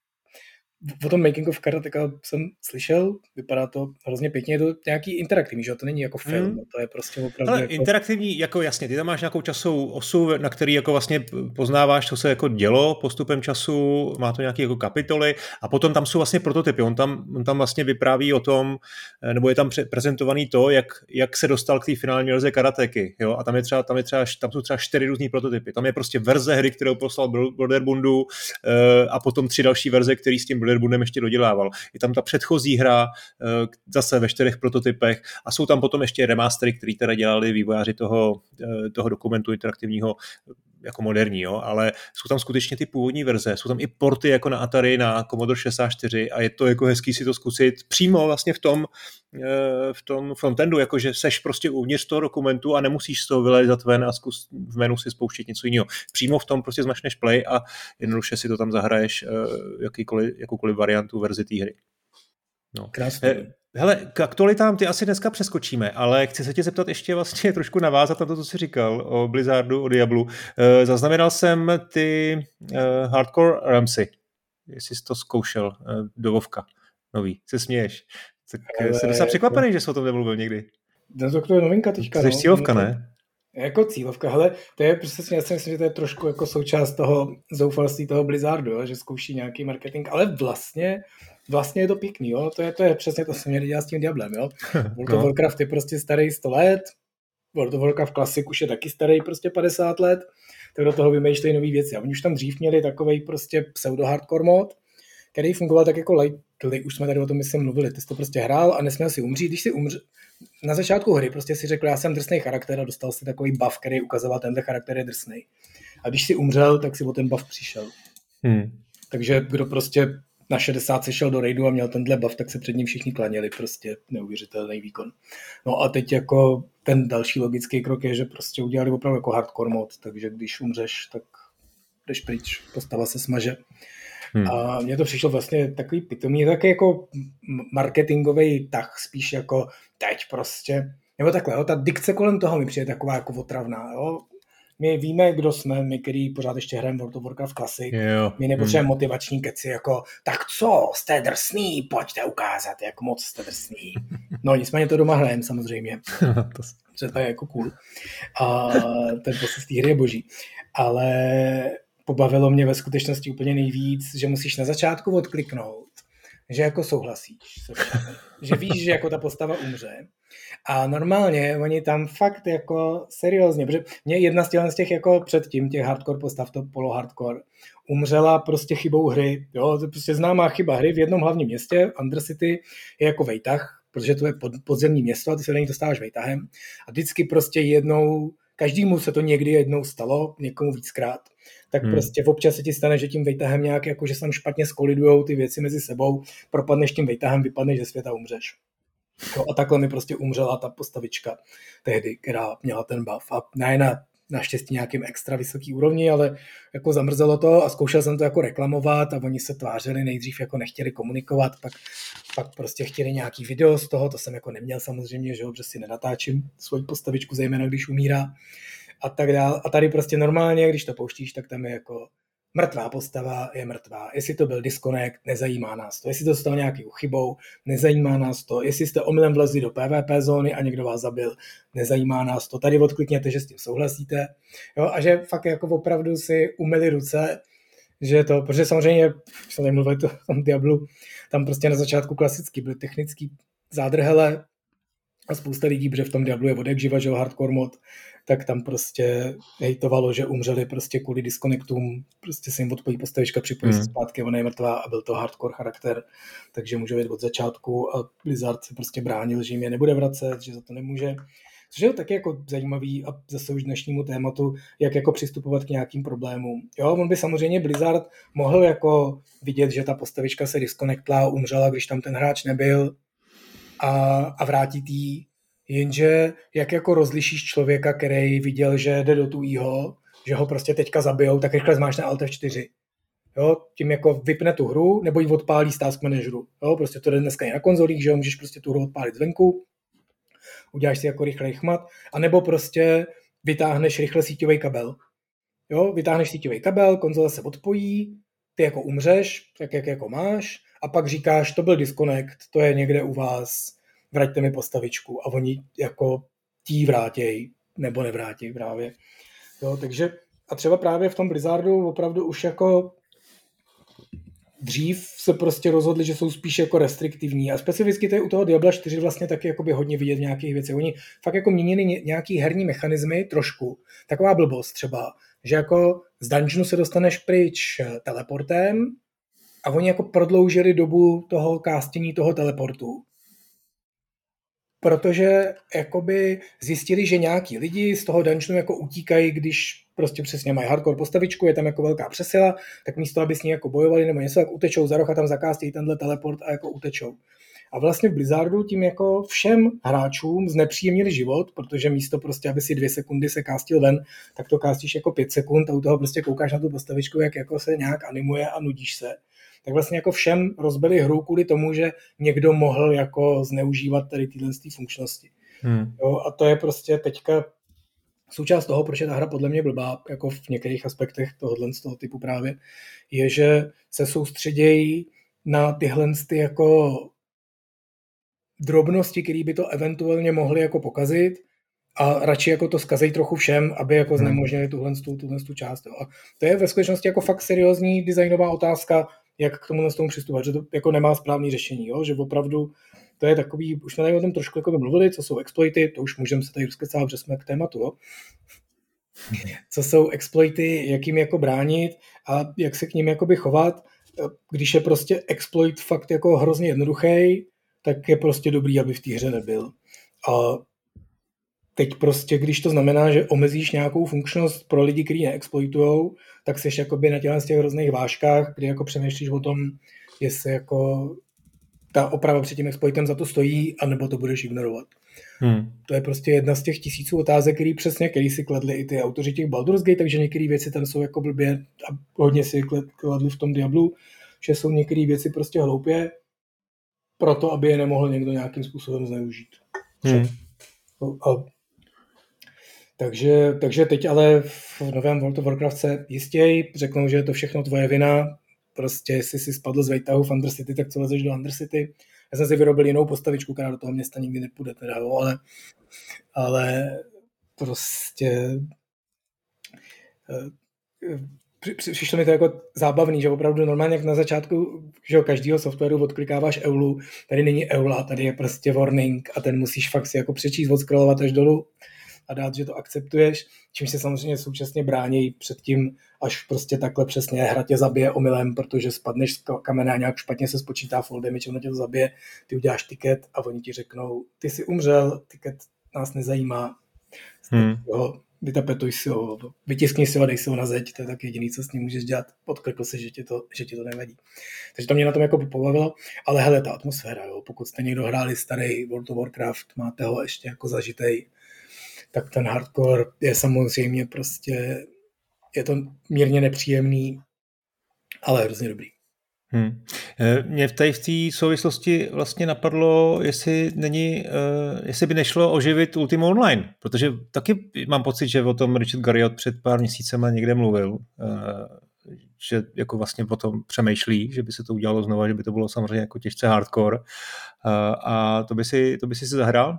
o tom Making of Karateka jsem slyšel, vypadá to hrozně pěkně, je to nějaký interaktivní, že to není jako film, mm. to je prostě opravdu Ale jako... interaktivní, jako jasně, ty tam máš nějakou časovou osu, na který jako vlastně poznáváš, co se jako dělo postupem času, má to nějaké jako kapitoly a potom tam jsou vlastně prototypy, on tam, on tam vlastně vypráví o tom, eh, nebo je tam prezentovaný to, jak, jak se dostal k té finální verze karateky, jo, a tam je třeba, tam je třeba, tam jsou třeba čtyři různý prototypy, tam je prostě verze hry, kterou poslal Broderbundu eh, a potom tři další verze, který s tím Broderbundem ještě dodělával. Je tam ta předchozí hra, eh, zase ve čtyřech prototypech a jsou tam potom ještě remastery, které teda dělali vývojáři toho, eh, toho dokumentu interaktivního jako moderní, jo, ale jsou tam skutečně ty původní verze, jsou tam i porty jako na Atari, na Commodore 64 a je to jako hezký si to zkusit přímo vlastně v tom, eh, v tom frontendu, jakože seš prostě uvnitř toho dokumentu a nemusíš z toho vylezat ven a zkus v menu si spouštět něco jiného. Přímo v tom prostě zmašneš play a jednoduše si to tam zahraješ jakýkoliv, jakoukoliv variantu verzi té hry. No. Krásně. Hele, k aktualitám ty asi dneska přeskočíme, ale chci se tě zeptat ještě vlastně trošku navázat na to, co jsi říkal o Blizzardu, o Diablu. E, zaznamenal jsem ty e, Hardcore Ramsey, jestli jsi to zkoušel, e, do Vovka, nový, se směješ. Tak ale... jsem docela překvapený, že jsi o tom nemluvil někdy. No to je novinka teďka. Jsi no. cílovka, ne? Jako cílovka, hele, to je prostě, já si myslím, že to je trošku jako součást toho zoufalství toho Blizzardu, jo, že zkouší nějaký marketing, ale vlastně vlastně je to pěkný, jo? To je, to je přesně to, co měli dělat s tím Diablem, jo? World of no. Warcraft je prostě starý 100 let, World of Warcraft Classic už je taky starý prostě 50 let, tak do toho vymýšlejí nové věci. A oni už tam dřív měli takový prostě pseudo-hardcore mod, který fungoval tak jako lightly, už jsme tady o tom myslím mluvili, ty jsi to prostě hrál a nesměl si umřít, když si umřel, na začátku hry prostě si řekl, já jsem drsný charakter a dostal si takový buff, který ukazoval, tenhle charakter je drsný. A když si umřel, tak si o ten buff přišel. Hmm. Takže kdo prostě na 60 šel do raidu a měl tenhle buff, tak se před ním všichni klaněli, prostě neuvěřitelný výkon. No a teď jako ten další logický krok je, že prostě udělali opravdu jako hardcore mod, takže když umřeš, tak jdeš pryč, postava se smaže. Hmm. A mně to přišlo vlastně takový pitomý, taky jako marketingový tah, spíš jako teď prostě, nebo takhle, jo, ta dikce kolem toho mi přijde taková jako otravná, jo my víme, kdo jsme, my, který pořád ještě hrajeme World of Warcraft Classic, jo. my nepotřebujeme hmm. motivační keci, jako tak co, jste drsný, pojďte ukázat, jak moc jste drsný. No nicméně to doma hrajeme samozřejmě, to... je jako cool. A ten proces té hry je boží. Ale pobavilo mě ve skutečnosti úplně nejvíc, že musíš na začátku odkliknout, že jako souhlasíš, že víš, že jako ta postava umře a normálně oni tam fakt jako seriózně, protože mě jedna z těch jako předtím, těch hardcore postav, to polo hardcore, umřela prostě chybou hry. Jo, to je prostě známá chyba hry v jednom hlavním městě, Undercity je jako vejtah, protože to je pod, podzemní město a ty se do něj dostáváš vejtahem. A vždycky prostě jednou, každému se to někdy jednou stalo, někomu víckrát, tak hmm. prostě občas se ti stane, že tím vejtahem nějak, jako že se tam špatně skolidujou ty věci mezi sebou, propadneš tím vejtahem, vypadneš ze světa, umřeš. Jo, a takhle mi prostě umřela ta postavička tehdy, která měla ten buff. A ne naštěstí nějakým extra vysoký úrovni, ale jako zamrzelo to a zkoušel jsem to jako reklamovat a oni se tvářili nejdřív jako nechtěli komunikovat, pak, pak prostě chtěli nějaký video z toho, to jsem jako neměl samozřejmě, že jo, protože si nenatáčím svoji postavičku, zejména když umírá a tak dále. A tady prostě normálně, když to pouštíš, tak tam je jako mrtvá postava je mrtvá. Jestli to byl disconnect, nezajímá nás to. Jestli to stalo nějakou chybou, nezajímá nás to. Jestli jste omylem vlezli do PvP zóny a někdo vás zabil, nezajímá nás to. Tady odklikněte, že s tím souhlasíte. Jo, a že fakt jako opravdu si umyli ruce, že to, protože samozřejmě, když jsem mluvil o tom Diablu, tam prostě na začátku klasicky byly technický zádrhele a spousta lidí, protože v tom Diablu je vodek živa, že hardcore mod, tak tam prostě hejtovalo, že umřeli prostě kvůli disconnectům, prostě se jim odpojí postavička, připojí mm. se zpátky, ona je mrtvá a byl to hardcore charakter, takže může být od začátku a Blizzard se prostě bránil, že jim je nebude vracet, že za to nemůže. Což je taky jako zajímavý a zase už dnešnímu tématu, jak jako přistupovat k nějakým problémům. Jo, on by samozřejmě Blizzard mohl jako vidět, že ta postavička se disconnectla, umřela, když tam ten hráč nebyl a, a vrátit jí Jenže jak jako rozlišíš člověka, který viděl, že jde do tujího, že ho prostě teďka zabijou, tak rychle zmáš na Alt F4. Jo, tím jako vypne tu hru, nebo ji odpálí z task manageru. Jo, prostě to jde dneska i na konzolích, že jo, můžeš prostě tu hru odpálit zvenku, uděláš si jako rychlej chmat, anebo prostě vytáhneš rychle síťový kabel. Jo, vytáhneš síťový kabel, konzole se odpojí, ty jako umřeš, tak jak jako máš, a pak říkáš, to byl disconnect, to je někde u vás, vraťte mi postavičku a oni jako tí vrátějí nebo nevrátějí právě. Jo, takže a třeba právě v tom Blizzardu opravdu už jako dřív se prostě rozhodli, že jsou spíš jako restriktivní a specificky to je u toho Diabla 4 vlastně taky jakoby hodně vidět v nějakých věcech. Oni fakt jako měnili nějaký herní mechanismy trošku. Taková blbost třeba, že jako z dungeonu se dostaneš pryč teleportem a oni jako prodloužili dobu toho castění toho teleportu protože jakoby zjistili, že nějaký lidi z toho dungeonu jako utíkají, když prostě přesně mají hardcore postavičku, je tam jako velká přesila, tak místo, aby s ní jako bojovali nebo něco, tak utečou za roh a tam zakástějí tenhle teleport a jako utečou. A vlastně v Blizzardu tím jako všem hráčům znepříjemnili život, protože místo prostě, aby si dvě sekundy se kástil ven, tak to kástíš jako pět sekund a u toho prostě koukáš na tu postavičku, jak jako se nějak animuje a nudíš se tak vlastně jako všem rozbili hru kvůli tomu, že někdo mohl jako zneužívat tady tyhle funkčnosti. Hmm. Jo, a to je prostě teďka součást toho, proč je ta hra podle mě blbá, jako v některých aspektech tohohle z toho typu právě, je, že se soustředějí na tyhle ty jako drobnosti, které by to eventuálně mohly jako pokazit a radši jako to skazej trochu všem, aby jako hmm. znemožnili tuhle, tuhle, tuhle část. Jo. A to je ve skutečnosti jako fakt seriózní designová otázka, jak k tomu tomu přistupovat, že to jako nemá správný řešení, jo? že opravdu to je takový, už jsme tady o tom trošku jako mluvili, co jsou exploity, to už můžeme se tady rozkecávat, že jsme k tématu, jo? co jsou exploity, jak jim jako bránit a jak se k ním jakoby chovat, když je prostě exploit fakt jako hrozně jednoduchý, tak je prostě dobrý, aby v té hře nebyl. A teď prostě, když to znamená, že omezíš nějakou funkčnost pro lidi, kteří neexploitujou, tak jsi jakoby na těch, těch různých vážkách, kdy jako přemýšlíš o tom, jestli jako ta oprava před tím exploitem za to stojí, anebo to budeš ignorovat. Hmm. To je prostě jedna z těch tisíců otázek, který přesně, který si kladli i ty autoři těch Baldur's Gate, takže některé věci tam jsou jako blbě a hodně si kladli v tom Diablu, že jsou některé věci prostě hloupě, proto, aby je nemohl někdo nějakým způsobem zneužít. Hmm. A takže, takže teď ale v novém World of Warcraft se jistěji řeknou, že je to všechno tvoje vina, prostě jestli si spadl z Vejtahu v Undercity, tak co lezeš do Undercity. Já jsem si vyrobil jinou postavičku, která do toho města nikdy nepůjde, teda, jo, ale, ale prostě eh, přišlo mi to jako zábavný, že opravdu normálně jak na začátku že každého softwaru odklikáváš eulu, tady není eula, tady je prostě warning a ten musíš fakt si jako přečíst, odskrolovat až dolů a dát, že to akceptuješ, čím se samozřejmě současně brání před tím, až prostě takhle přesně hra tě zabije omylem, protože spadneš z kamene a nějak špatně se spočítá full damage, ono tě to zabije, ty uděláš tiket a oni ti řeknou, ty jsi umřel, tiket nás nezajímá, hmm. jo, vytapetuj si ho, vytiskni si ho, dej si ho na zeď, to je tak jediný, co s ním můžeš dělat, podkrkl si, že ti to, že ti to nevadí. Takže to mě na tom jako pobavilo, ale hele, ta atmosféra, jo, pokud jste někdo hráli starý World of Warcraft, máte ho ještě jako zažitej, tak ten hardcore je samozřejmě prostě, je to mírně nepříjemný, ale hrozně dobrý. Hmm. Eh, mě v té souvislosti vlastně napadlo, jestli, není, uh, jestli by nešlo oživit Ultima Online, protože taky mám pocit, že o tom Richard Garriott před pár měsícema někde mluvil, uh, že jako vlastně o tom přemýšlí, že by se to udělalo znova, že by to bylo samozřejmě jako těžce hardcore. A to by si, to by si zahrál?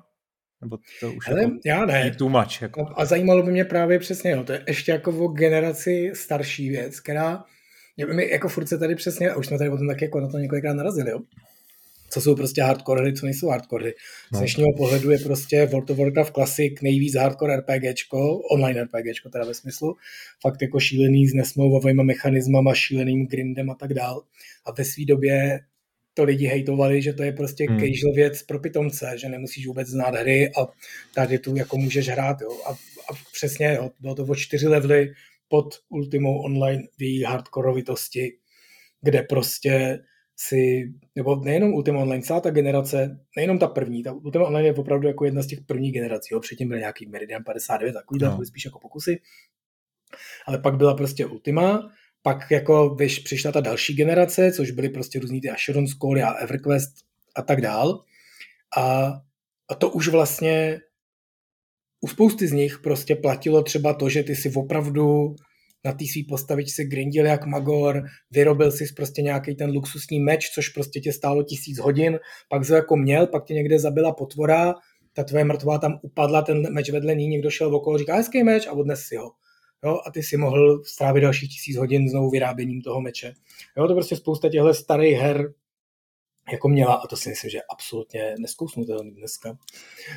Nebo to už Hele, jako já ne. too much? Jako. A zajímalo by mě právě přesně, no, to je ještě jako o generaci starší věc, která my jako furt se tady přesně, a už jsme tady o tom taky jako na to několikrát narazili, jo? co jsou prostě hardcore co nejsou hardcore Z no. dnešního pohledu je prostě World of Warcraft Classic nejvíc hardcore RPGčko, online RPGčko teda ve smyslu, fakt jako šílený s nesmlouvavými mechanismama, šíleným grindem a tak dál. A ve své době to lidi hejtovali, že to je prostě hmm. casual věc pro pitomce, že nemusíš vůbec znát hry a tady tu jako můžeš hrát. Jo. A, a přesně, jo, bylo to o čtyři levely pod Ultimou Online v její hardkorovitosti, kde prostě si, nebo nejenom Ultima Online, celá ta generace, nejenom ta první, ta Ultima Online je opravdu jako jedna z těch prvních generací, jo, předtím byl nějaký Meridian 59, takový no. byly spíš jako pokusy, ale pak byla prostě Ultima, pak jako vyš, přišla ta další generace, což byly prostě různý ty Assurance Call a EverQuest a tak dál. A, a to už vlastně u spousty z nich prostě platilo třeba to, že ty si opravdu na té svý postavičce grindil jak magor, vyrobil si prostě nějaký ten luxusní meč, což prostě tě stálo tisíc hodin, pak to jako měl, pak tě někde zabila potvora, ta tvoje mrtvá tam upadla, ten meč vedle ní, někdo šel okolo, říká hezký meč a odnes si ho. Jo, a ty si mohl strávit dalších tisíc hodin znovu vyráběním toho meče. Jo, to prostě spousta těchto starých her jako měla, a to si myslím, že je absolutně neskousnutelný dneska.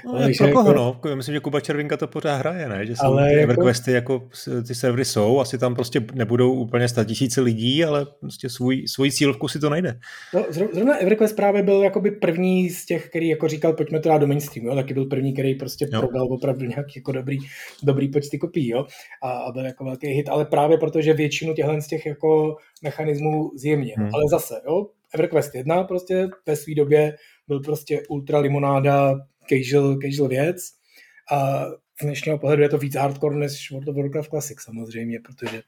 No, ale pro koho, jako, no? Myslím, že Kuba Červinka to pořád hraje, ne? Že jsou ale ty jako, EverQuesty, jako ty servery jsou, asi tam prostě nebudou úplně sta tisíce lidí, ale prostě svůj, svůj cílovku si to najde. No, zrovna EverQuest právě byl jakoby první z těch, který jako říkal, pojďme to dát do mainstreamu, jo? taky byl první, který prostě jo. prodal opravdu nějaký jako dobrý, dobrý počty kopií, jo? A, a, byl jako velký hit, ale právě protože většinu těchto z těch jako mechanismů zjemně. Hmm. Ale zase, jo, EverQuest 1 prostě ve své době byl prostě ultra limonáda, casual, casual věc a z dnešního pohledu je to víc hardcore než World of Warcraft Classic samozřejmě, protože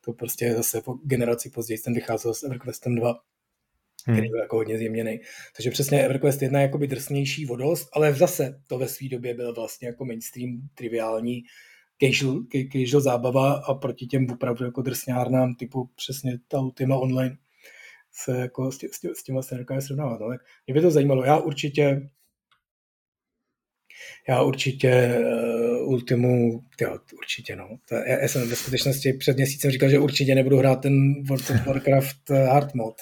to prostě zase po generaci později ten vycházel s EverQuestem 2, hmm. který byl jako hodně zjemněný. Takže přesně EverQuest 1 je jakoby drsnější vodost, ale zase to ve své době byl vlastně jako mainstream, triviální, casual, casual zábava a proti těm opravdu jako drsňárnám typu přesně ta Ultima Online se jako s, tě, s, tě, s tím vlastně nedokáže srovnávat. No, tak mě by to zajímalo. Já určitě já určitě uh, Ultimu, jo, určitě no. To, já, já, jsem ve skutečnosti před měsícem říkal, že určitě nebudu hrát ten World of Warcraft uh, hard mod,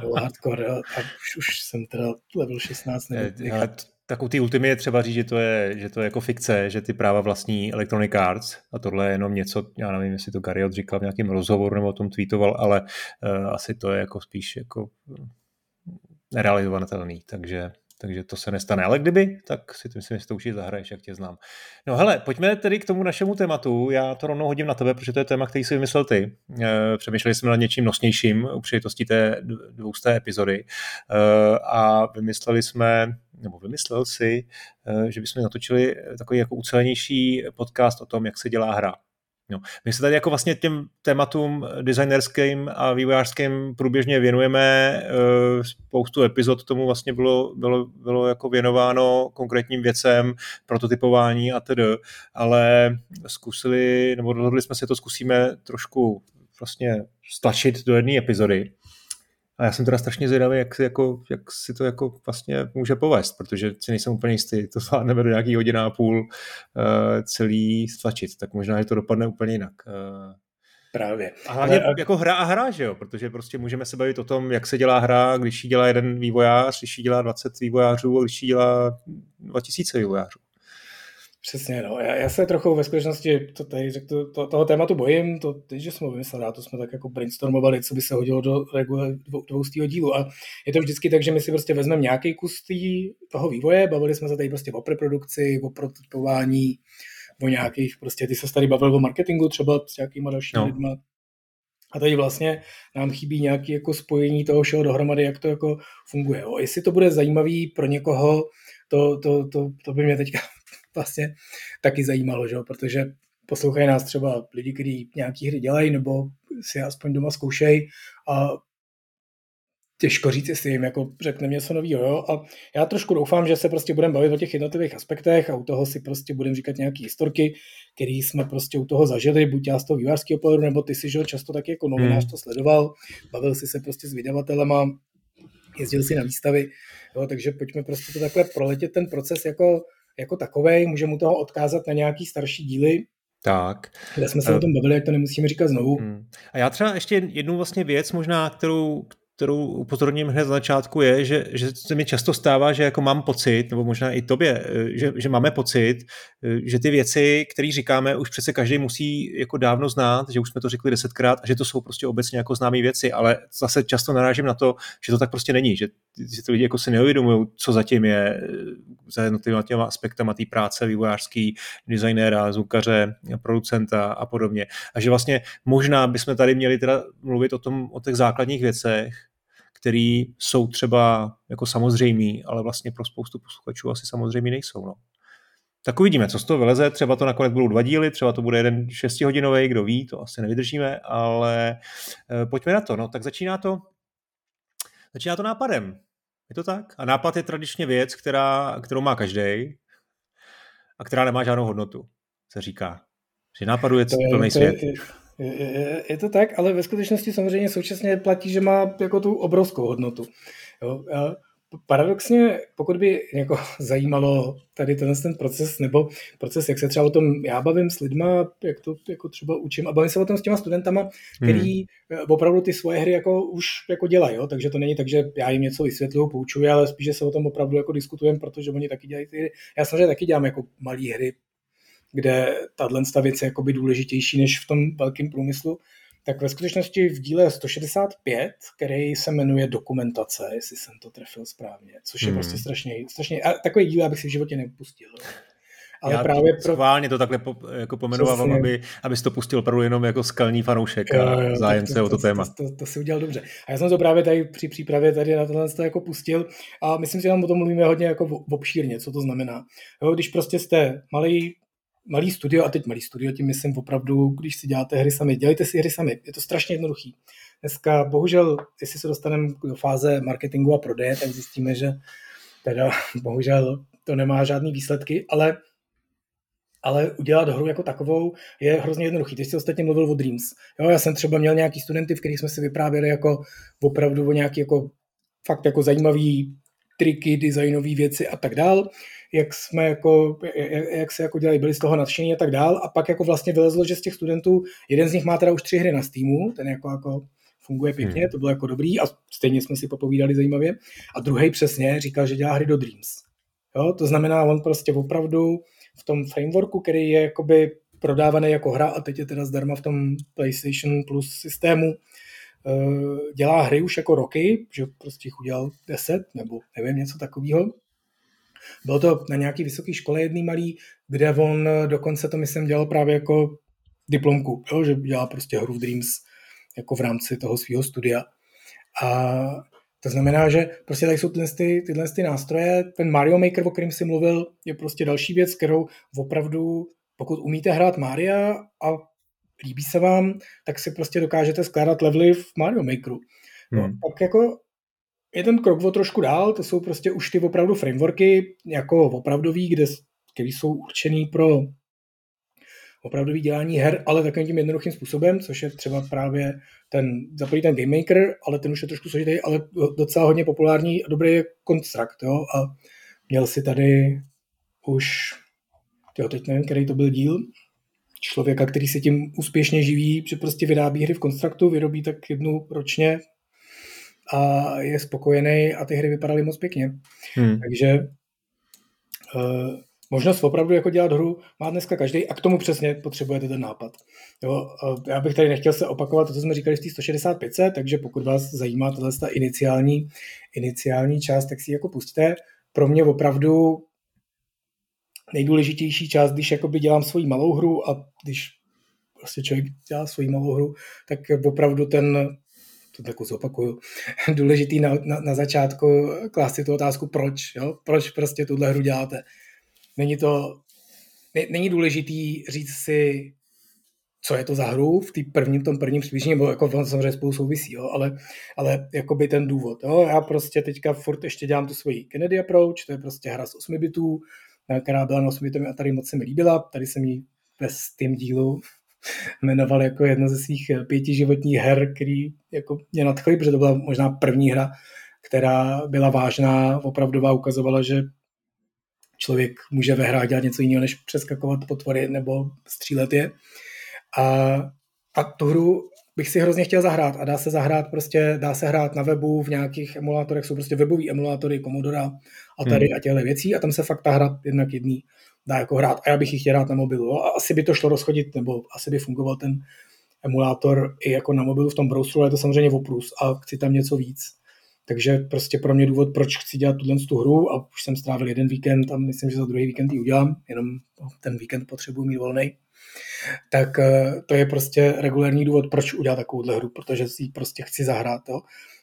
nebo hardcore, a už, už jsem teda level 16. Nebo, tak u té Ultimy je třeba říct, že to je, že to je jako fikce, že ty práva vlastní Electronic Arts a tohle je jenom něco, já nevím, jestli to Gary říkal v nějakém rozhovoru nebo o tom tweetoval, ale uh, asi to je jako spíš jako nerealizovatelný, takže takže to se nestane. Ale kdyby, tak si to myslím, že to už zahraješ, jak tě znám. No hele, pojďme tedy k tomu našemu tématu. Já to rovnou hodím na tebe, protože to je téma, který si vymyslel ty. Eh, přemýšleli jsme nad něčím nosnějším u příležitosti té dvousté epizody eh, a vymysleli jsme, nebo vymyslel si, eh, že bychom natočili takový jako ucelenější podcast o tom, jak se dělá hra. No. My se tady jako vlastně těm tématům designerským a vývojářským průběžně věnujeme. Eh, spoustu epizod tomu vlastně bylo, bylo, bylo jako věnováno konkrétním věcem, prototypování a tedy, ale zkusili, nebo rozhodli jsme se to zkusíme trošku vlastně stlačit do jedné epizody. A já jsem teda strašně zvědavý, jak, jako, jak si to jako vlastně může povést, protože si nejsem úplně jistý, to zvládneme do nějaký hodina a půl uh, celý stlačit, tak možná, že to dopadne úplně jinak. Uh, Právě. A hlavně Ale... jako hra a hra, že jo? Protože prostě můžeme se bavit o tom, jak se dělá hra, když ji dělá jeden vývojář, když ji dělá 20 vývojářů, a když ji dělá 2000 vývojářů. Přesně, no. Já, já se trochu ve skutečnosti to tady řekl, to, to, toho tématu bojím, to teď, že jsme vymysleli, to jsme tak jako brainstormovali, co by se hodilo do dvoustýho dílu. A je to vždycky tak, že my si prostě vezmeme nějaký kus tý, toho vývoje, bavili jsme se tady prostě o preprodukci, o prototypování, o nějakých, prostě ty se tady bavil o marketingu třeba s nějakýma dalšími no. lidma. A tady vlastně nám chybí nějaké jako spojení toho všeho dohromady, jak to jako funguje. Jo. Jestli to bude zajímavý pro někoho, to, to, to, to by mě teďka vlastně taky zajímalo, že? protože poslouchají nás třeba lidi, kteří nějaký hry dělají nebo si aspoň doma zkoušejí a těžko říct, jestli jim jako řekne něco nového. Jo? A já trošku doufám, že se prostě budeme bavit o těch jednotlivých aspektech a u toho si prostě budeme říkat nějaké historky, které jsme prostě u toho zažili, buď já z toho vývářského pohledu, nebo ty si, že často taky jako novinář hmm. to sledoval, bavil si se prostě s vydavatelema, jezdil si na výstavy, jo? takže pojďme prostě to takhle proletět ten proces jako, jako takovej, můžeme mu toho odkázat na nějaký starší díly, tak. Kde jsme se uh, o tom bavili, jak to nemusíme říkat znovu. Hmm. A já třeba ještě jednu vlastně věc možná, kterou, kterou upozorním hned na začátku, je, že, že se mi často stává, že jako mám pocit, nebo možná i tobě, eh, že, že máme pocit, eh, že ty věci, které říkáme, už přece každý musí jako dávno znát, že už jsme to řekli desetkrát a že to jsou prostě obecně jako známé věci, ale zase často narážím na to, že to tak prostě není, že, že ty lidi jako si neuvědomují, co zatím je eh, za jednotlivými těma aspektama té práce vývojářský, designéra, zvukaře, producenta a podobně. A že vlastně možná bychom tady měli teda mluvit o, tom, o těch základních věcech, které jsou třeba jako samozřejmý, ale vlastně pro spoustu posluchačů asi samozřejmý nejsou. No. Tak uvidíme, co z toho vyleze. Třeba to nakonec budou dva díly, třeba to bude jeden šestihodinový, kdo ví, to asi nevydržíme, ale e, pojďme na to. No, tak začíná to, začíná to nápadem. Je to tak? A nápad je tradičně věc, která, kterou má každý a která nemá žádnou hodnotu, se říká. Že nápadu je plný svět. Je, je, je, je to tak, ale ve skutečnosti samozřejmě současně platí, že má jako tu obrovskou hodnotu. Jo? A paradoxně, pokud by jako zajímalo tady tenhle ten proces, nebo proces, jak se třeba o tom já bavím s lidma, jak to jako třeba učím a bavím se o tom s těma studentama, který hmm. opravdu ty svoje hry jako už jako dělají, jo? takže to není tak, že já jim něco vysvětluju, poučuji, ale spíš, že se o tom opravdu jako diskutujeme, protože oni taky dělají ty hry. Já samozřejmě taky dělám jako malé hry, kde tato věc je jakoby důležitější než v tom velkém průmyslu, tak ve skutečnosti v díle 165, který se jmenuje Dokumentace, jestli jsem to trefil správně, což je hmm. prostě strašně, strašně a takový díl, abych si v životě nepustil. Ale Já právě pro... schválně to takhle po, jako pomenovávám, aby, abys to pustil opravdu jenom jako skalní fanoušek jo, a jo, zájemce to, to, o to, to téma. To, to, to, si udělal dobře. A já jsem to právě tady při přípravě tady na tohle jako pustil a myslím si, že tam o tom mluvíme hodně jako obšírně, co to znamená. Jo, když prostě jste malý malý studio, a teď malý studio, tím myslím opravdu, když si děláte hry sami, dělejte si hry sami, je to strašně jednoduchý. Dneska bohužel, jestli se dostaneme do fáze marketingu a prodeje, tak zjistíme, že teda bohužel to nemá žádný výsledky, ale ale udělat hru jako takovou je hrozně jednoduchý. Ty jsi ostatně mluvil o Dreams. Jo, já jsem třeba měl nějaký studenty, v kterých jsme si vyprávěli jako opravdu o nějaký jako fakt jako zajímavý triky, designové věci a tak dál jak jsme jako, jak, jak se jako dělají, byli z toho nadšení a tak dál. A pak jako vlastně vylezlo, že z těch studentů, jeden z nich má teda už tři hry na Steamu, ten jako, jako funguje pěkně, hmm. to bylo jako dobrý a stejně jsme si popovídali zajímavě. A druhý přesně říkal, že dělá hry do Dreams. Jo, to znamená, on prostě opravdu v tom frameworku, který je jakoby prodávaný jako hra a teď je teda zdarma v tom PlayStation Plus systému, eh, dělá hry už jako roky, že prostě jich udělal 10 nebo nevím, něco takového. Bylo to na nějaký vysoké škole jedný malý, kde on dokonce to myslím dělal právě jako diplomku, jo, že dělá prostě hru v Dreams jako v rámci toho svého studia. A to znamená, že prostě tady jsou tyhle, ty, tyhle ty nástroje. Ten Mario Maker, o kterém jsem mluvil, je prostě další věc, kterou opravdu, pokud umíte hrát Maria a líbí se vám, tak si prostě dokážete skládat levely v Mario Makeru. No, hmm. pak jako je ten krok o trošku dál, to jsou prostě už ty opravdu frameworky jako opravdový, kde, které jsou určený pro opravdový dělání her, ale takovým tím jednoduchým způsobem, což je třeba právě ten, zapojí ten Game Maker, ale ten už je trošku složitý, ale docela hodně populární a dobrý je Construct, jo, a měl si tady už, jo, teď nevím, který to byl díl, člověka, který se tím úspěšně živí, že prostě vyrábí hry v Constructu, vyrobí tak jednu ročně, a je spokojený a ty hry vypadaly moc pěkně. Hmm. Takže uh, možnost opravdu jako dělat hru má dneska každý a k tomu přesně potřebujete ten nápad. Jo, uh, já bych tady nechtěl se opakovat to, co jsme říkali v té 165, takže pokud vás zajímá tato ta iniciální, iniciální část, tak si ji jako pustíte. Pro mě opravdu nejdůležitější část, když jakoby dělám svoji malou hru a když prostě člověk dělá svoji malou hru, tak opravdu ten, to tak zopakuju, důležitý na, na, na začátku klást si tu otázku, proč, jo? proč prostě tuhle hru děláte. Není to, ne, není důležitý říct si, co je to za hru v prvním, tom prvním přibližení, nebo jako samozřejmě spolu souvisí, jo, ale, ale jakoby ten důvod. Jo. Já prostě teďka furt ještě dělám tu svoji Kennedy Approach, to je prostě hra z 8 bitů, která byla na 8 bitami a tady moc se mi líbila, tady jsem ji ve Steam dílu jmenoval jako jedno ze svých pěti životních her, který jako mě nadchly, protože to byla možná první hra, která byla vážná, opravdová, ukazovala, že člověk může ve hrách dělat něco jiného, než přeskakovat potvory nebo střílet je. A, a tu hru bych si hrozně chtěl zahrát a dá se zahrát prostě, dá se hrát na webu, v nějakých emulátorech jsou prostě webový emulátory Commodore a tady hmm. a těchto věcí a tam se fakt ta hra jednak jedný dá jako hrát a já bych ji chtěl hrát na mobilu. A asi by to šlo rozchodit, nebo asi by fungoval ten emulátor i jako na mobilu v tom browseru, ale je to samozřejmě oprus a chci tam něco víc. Takže prostě pro mě důvod, proč chci dělat tuhle tu hru a už jsem strávil jeden víkend a myslím, že za druhý víkend ji udělám, jenom ten víkend potřebuji mít volný tak eh, to je prostě regulární důvod, proč udělat takovouhle hru, protože si ji prostě chci zahrát. Jo?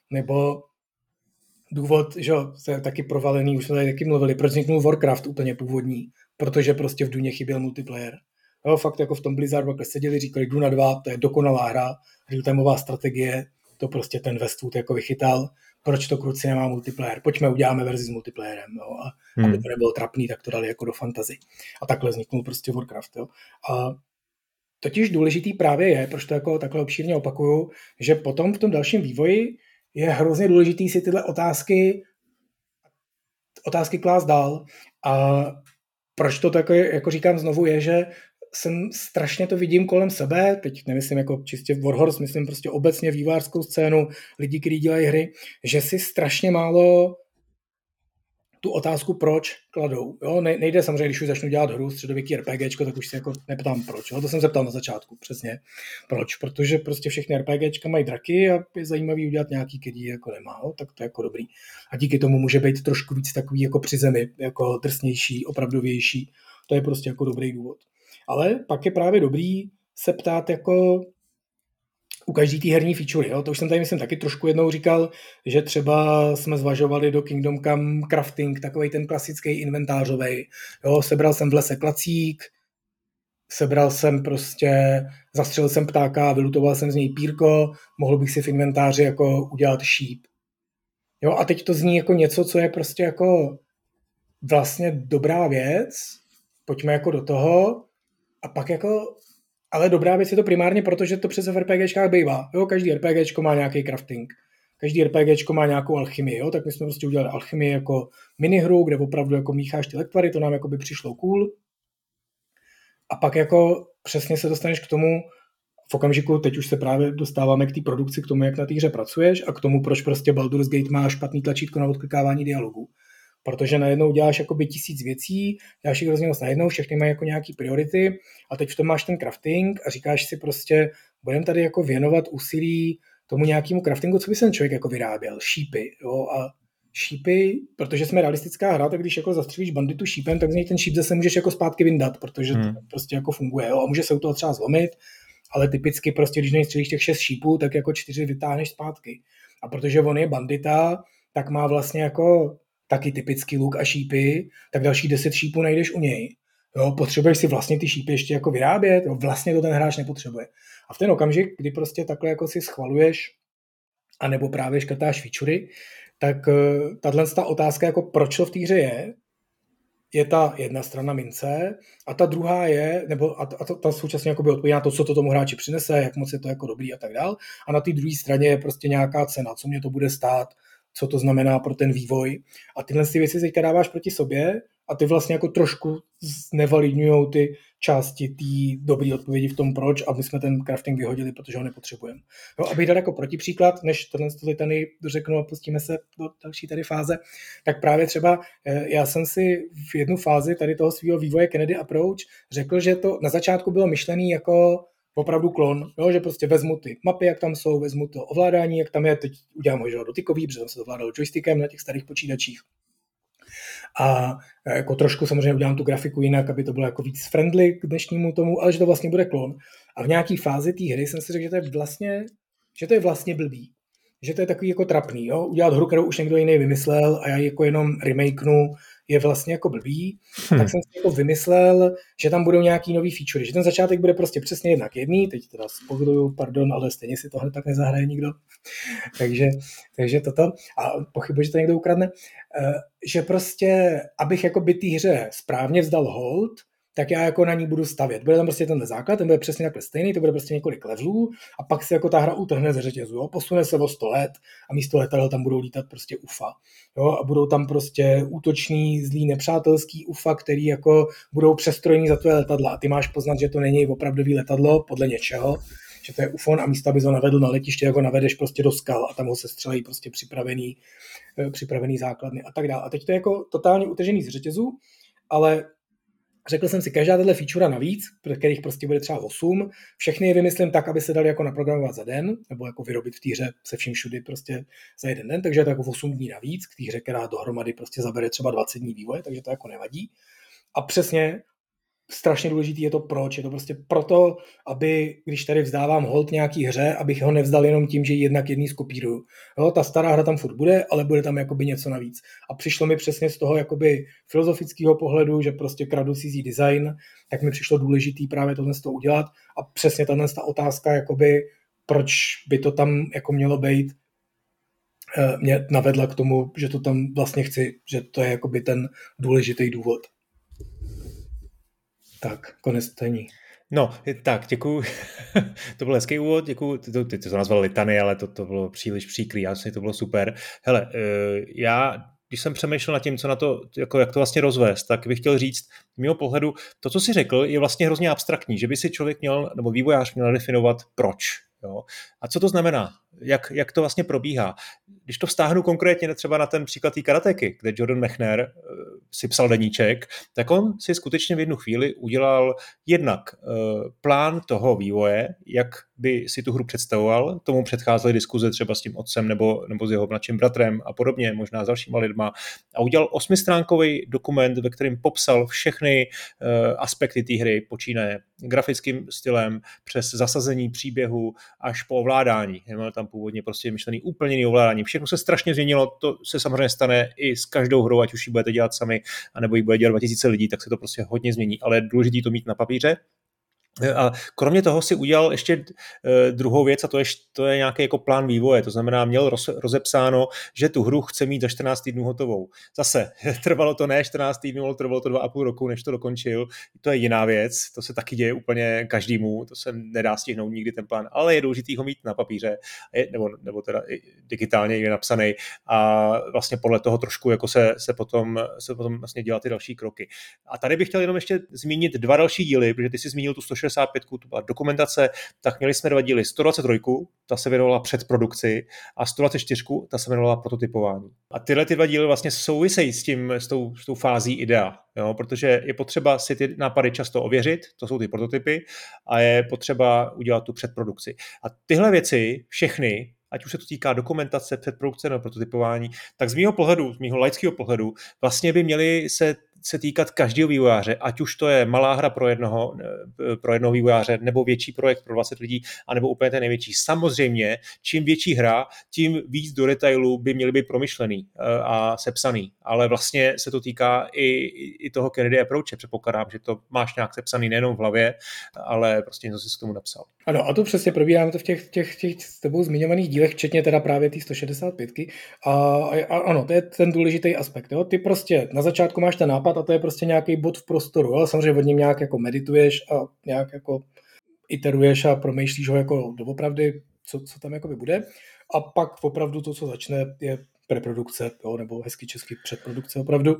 Nebo důvod, že to je taky provalený, už jsme tady taky mluvili, proč vzniknul Warcraft úplně původní, protože prostě v Duně chyběl multiplayer. Jo, fakt jako v tom Blizzardu kde seděli, říkali Duna 2, to je dokonalá hra, real strategie, to prostě ten Westwood jako vychytal, proč to kruci nemá multiplayer, pojďme uděláme verzi s multiplayerem, jo, a hmm. aby to nebylo trapný, tak to dali jako do fantazy. A takhle vzniknul prostě Warcraft, jo. A totiž důležitý právě je, proč to jako takhle obšírně opakuju, že potom v tom dalším vývoji je hrozně důležitý si tyhle otázky otázky klást dál a proč to tak jako říkám znovu je, že jsem strašně to vidím kolem sebe, teď nemyslím jako čistě Warhorse, myslím prostě obecně vývářskou scénu, lidi, kteří dělají hry, že si strašně málo tu otázku proč kladou. Jo? Ne, nejde samozřejmě, když už začnu dělat hru středověký RPG, tak už si jako neptám proč. Jo? To jsem se ptal na začátku, přesně. Proč? Protože prostě všechny RPG mají draky a je zajímavý udělat nějaký, který jako nemá, jo? tak to je jako dobrý. A díky tomu může být trošku víc takový jako při zemi, jako drsnější, opravdovější. To je prostě jako dobrý důvod. Ale pak je právě dobrý se ptát jako u každý té herní feature. Jo? To už jsem tady myslím taky trošku jednou říkal, že třeba jsme zvažovali do Kingdom Come crafting, takový ten klasický inventářový. Jo? Sebral jsem v lese klacík, sebral jsem prostě, zastřelil jsem ptáka, vylutoval jsem z něj pírko, mohl bych si v inventáři jako udělat šíp. Jo, a teď to zní jako něco, co je prostě jako vlastně dobrá věc, pojďme jako do toho, a pak jako, ale dobrá věc je to primárně proto, že to přece v RPGčkách bývá. Jo, každý RPGčko má nějaký crafting. Každý RPGčko má nějakou alchymii, jo? tak my jsme prostě udělali alchymii jako minihru, kde opravdu jako mícháš ty lektvary, to nám jako by přišlo cool. A pak jako přesně se dostaneš k tomu, v okamžiku, teď už se právě dostáváme k té produkci, k tomu, jak na té hře pracuješ a k tomu, proč prostě Baldur's Gate má špatný tlačítko na odklikávání dialogu protože najednou děláš jakoby tisíc věcí, děláš jich hrozně moc najednou, všechny mají jako nějaký priority a teď v tom máš ten crafting a říkáš si prostě, budeme tady jako věnovat úsilí tomu nějakému craftingu, co by se ten člověk jako vyráběl, šípy, jo, a šípy, protože jsme realistická hra, tak když jako zastřelíš banditu šípem, tak z něj ten šíp zase můžeš jako zpátky vyndat, protože hmm. to prostě jako funguje, jo, a může se u toho třeba zlomit, ale typicky prostě, když nejstřelíš těch šest šípů, tak jako čtyři vytáhneš zpátky. A protože on je bandita, tak má vlastně jako taky typický luk a šípy, tak další deset šípů najdeš u něj. Jo, potřebuješ si vlastně ty šípy ještě jako vyrábět, jo, vlastně to ten hráč nepotřebuje. A v ten okamžik, kdy prostě takhle jako si schvaluješ, anebo právě škrtáš featurey, tak uh, tahle ta otázka, jako proč to v té hře je, je ta jedna strana mince a ta druhá je, nebo a, a to, ta současně jako by odpovídá na to, co to tomu hráči přinese, jak moc je to jako dobrý a tak dál. A na té druhé straně je prostě nějaká cena, co mě to bude stát, co to znamená pro ten vývoj. A tyhle ty věci teďka dáváš proti sobě a ty vlastně jako trošku znevalidňují ty části té dobré odpovědi v tom, proč, aby jsme ten crafting vyhodili, protože ho nepotřebujeme. No, abych dal jako protipříklad, než tohle to tady řeknu a pustíme se do další tady fáze, tak právě třeba eh, já jsem si v jednu fázi tady toho svého vývoje Kennedy Approach řekl, že to na začátku bylo myšlené jako opravdu klon, jo, že prostě vezmu ty mapy, jak tam jsou, vezmu to ovládání, jak tam je, teď udělám ho dotykový, protože jsem se to ovládal joystickem na těch starých počítačích. a jako trošku samozřejmě udělám tu grafiku jinak, aby to bylo jako víc friendly k dnešnímu tomu, ale že to vlastně bude klon. A v nějaký fázi té hry jsem si řekl, že to je vlastně, že to je vlastně blbý. Že to je takový jako trapný, jo? udělat hru, kterou už někdo jiný vymyslel a já ji jako jenom remakenu je vlastně jako blbý, hmm. tak jsem si jako vymyslel, že tam budou nějaký nový feature, že ten začátek bude prostě přesně jednak jedný, teď teda spogiluju, pardon, ale stejně si tohle tak nezahraje nikdo, takže, takže toto, a pochybuji, že to někdo ukradne, eh, že prostě, abych jako by té hře správně vzdal hold, tak já jako na ní budu stavět. Bude tam prostě ten základ, ten bude přesně takhle stejný, to bude prostě několik levelů a pak si jako ta hra utrhne ze řetězu, jo? posune se o 100 let a místo letadel tam budou lítat prostě UFA. Jo? A budou tam prostě útoční, zlý, nepřátelský UFA, který jako budou přestrojení za tvoje letadla a ty máš poznat, že to není opravdový letadlo podle něčeho, že to je UFON a místo, aby ho navedl na letiště, jako navedeš prostě do skal a tam ho se střelí prostě připravený, eh, připravený základny a tak dále. A teď to je jako totálně utržený z řetězu, ale Řekl jsem si, každá tato feature navíc, pro kterých prostě bude třeba 8, všechny je vymyslím tak, aby se dali jako naprogramovat za den, nebo jako vyrobit v té hře se vším všudy prostě za jeden den, takže je to jako 8 dní navíc, k té hře, která dohromady prostě zabere třeba 20 dní vývoje, takže to jako nevadí. A přesně strašně důležitý je to proč. Je to prostě proto, aby, když tady vzdávám hold nějaký hře, abych ho nevzdal jenom tím, že jednak jedný skopíruju. Jo, ta stará hra tam furt bude, ale bude tam jakoby něco navíc. A přišlo mi přesně z toho jakoby filozofického pohledu, že prostě kradu cizí design, tak mi přišlo důležitý právě tohle z toho udělat. A přesně tahle ta otázka, jakoby, proč by to tam jako mělo být, eh, mě navedla k tomu, že to tam vlastně chci, že to je jakoby ten důležitý důvod. Tak, konec stejní. No, tak, děkuju. to byl hezký úvod, děkuju. Ty to, ty to nazval litany, ale to, to bylo příliš příklý, já to bylo super. Hele, eh, já když jsem přemýšlel nad tím, co na to, jako jak to vlastně rozvést, tak bych chtěl říct, mého pohledu, to, co jsi řekl, je vlastně hrozně abstraktní, že by si člověk měl, nebo vývojář měl definovat proč. Jo? A co to znamená? Jak, jak to vlastně probíhá? Když to vztáhnu konkrétně třeba na ten příklad té karateky, kde Jordan Mechner eh, si psal deníček, tak on si skutečně v jednu chvíli udělal jednak eh, plán toho vývoje, jak by si tu hru představoval, tomu předcházely diskuze třeba s tím otcem nebo, nebo s jeho mladším bratrem a podobně, možná s dalšíma lidma. A udělal osmistránkový dokument, ve kterém popsal všechny uh, aspekty té hry, počínaje grafickým stylem, přes zasazení příběhu až po ovládání. Měl tam původně prostě myšlený úplně jiný ovládání. Všechno se strašně změnilo, to se samozřejmě stane i s každou hrou, ať už ji budete dělat sami, anebo ji bude dělat 2000 lidí, tak se to prostě hodně změní, ale je důležité to mít na papíře a kromě toho si udělal ještě eh, druhou věc a to je, to je nějaký jako plán vývoje, to znamená měl roz, rozepsáno, že tu hru chce mít za 14 týdnů hotovou. Zase, trvalo to ne 14 týdnů, ale trvalo to 2,5 roku, než to dokončil. To je jiná věc, to se taky děje úplně každému, to se nedá stihnout nikdy ten plán, ale je důležitý ho mít na papíře, nebo, nebo teda digitálně je napsaný a vlastně podle toho trošku jako se, se, potom, se potom vlastně dělat ty další kroky. A tady bych chtěl jenom ještě zmínit dva další díly, protože ty jsi zmínil tu 165, to byla dokumentace, tak měli jsme dva díly 123, ta se věnovala předprodukci a 124, ta se věnovala prototypování. A tyhle ty dva díly vlastně souvisejí s, tím, s, tou, s tou fází idea, jo? protože je potřeba si ty nápady často ověřit, to jsou ty prototypy, a je potřeba udělat tu předprodukci. A tyhle věci, všechny, ať už se to týká dokumentace, předprodukce nebo prototypování, tak z mého pohledu, z mého laického pohledu, vlastně by měly se se týkat každého vývojáře, ať už to je malá hra pro jednoho, eh, pro jednoho vývojáře, nebo větší projekt pro 20 lidí, anebo úplně ten největší. Samozřejmě, čím větší hra, tím víc do detailu by měly být promyšlený eh, a sepsaný. Ale vlastně se to týká i, i toho Kennedy approache. Předpokládám, že to máš nějak sepsaný nejenom v hlavě, ale prostě něco si s tomu napsal. Ano, a to přesně probíráme to v těch, těch, těch s tebou zmiňovaných dílech, včetně teda právě té 165. A, a, ano, to je ten důležitý aspekt. Jo? Ty prostě na začátku máš ten nápad a to je prostě nějaký bod v prostoru. Jo? Samozřejmě od něm nějak jako medituješ a nějak jako iteruješ a promýšlíš ho jako doopravdy, co, co tam jako bude. A pak opravdu to, co začne, je preprodukce, jo? nebo hezky český předprodukce opravdu.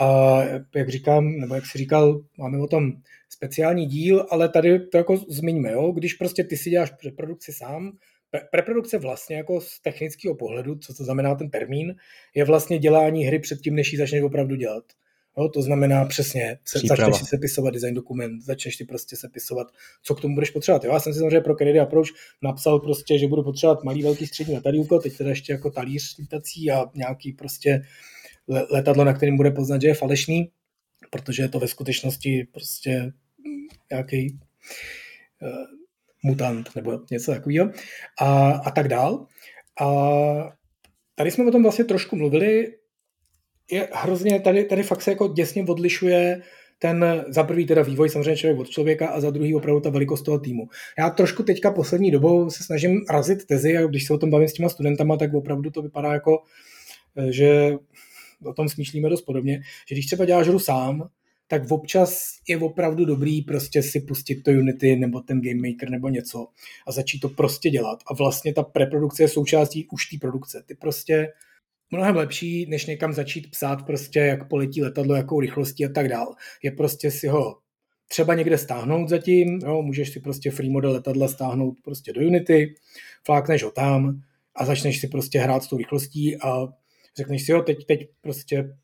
A jak říkám, nebo jak si říkal, máme o tom speciální díl, ale tady to jako zmiňme, jo? když prostě ty si děláš preprodukci sám, preprodukce vlastně jako z technického pohledu, co to znamená ten termín, je vlastně dělání hry předtím, než ji začneš opravdu dělat. Jo, to znamená přesně, se, začneš si sepisovat design dokument, začneš si prostě sepisovat, co k tomu budeš potřebovat. Jo, já jsem si samozřejmě pro Kennedy Approach napsal prostě, že budu potřebovat malý, velký, střední letadílko, teď teda ještě jako talíř lítací a nějaký prostě letadlo, na kterém bude poznat, že je falešný, protože je to ve skutečnosti prostě nějaký uh, mutant nebo něco takového a, a tak dál. A tady jsme o tom vlastně trošku mluvili, je hrozně, tady, tady fakt se jako děsně odlišuje ten za prvý teda vývoj samozřejmě člověk od člověka a za druhý opravdu ta velikost toho týmu. Já trošku teďka poslední dobou se snažím razit tezi a když se o tom bavím s těma studentama, tak opravdu to vypadá jako, eh, že o tom smýšlíme dost podobně, že když třeba děláš hru sám, tak občas je opravdu dobrý prostě si pustit to Unity nebo ten Game Maker nebo něco a začít to prostě dělat. A vlastně ta preprodukce je součástí už té produkce. Ty prostě mnohem lepší, než někam začít psát prostě, jak poletí letadlo, jakou rychlostí a tak dál. Je prostě si ho třeba někde stáhnout zatím, jo, můžeš si prostě free model letadla stáhnout prostě do Unity, flákneš ho tam a začneš si prostě hrát s tou rychlostí a řekneš si, jo, teď, teď prostě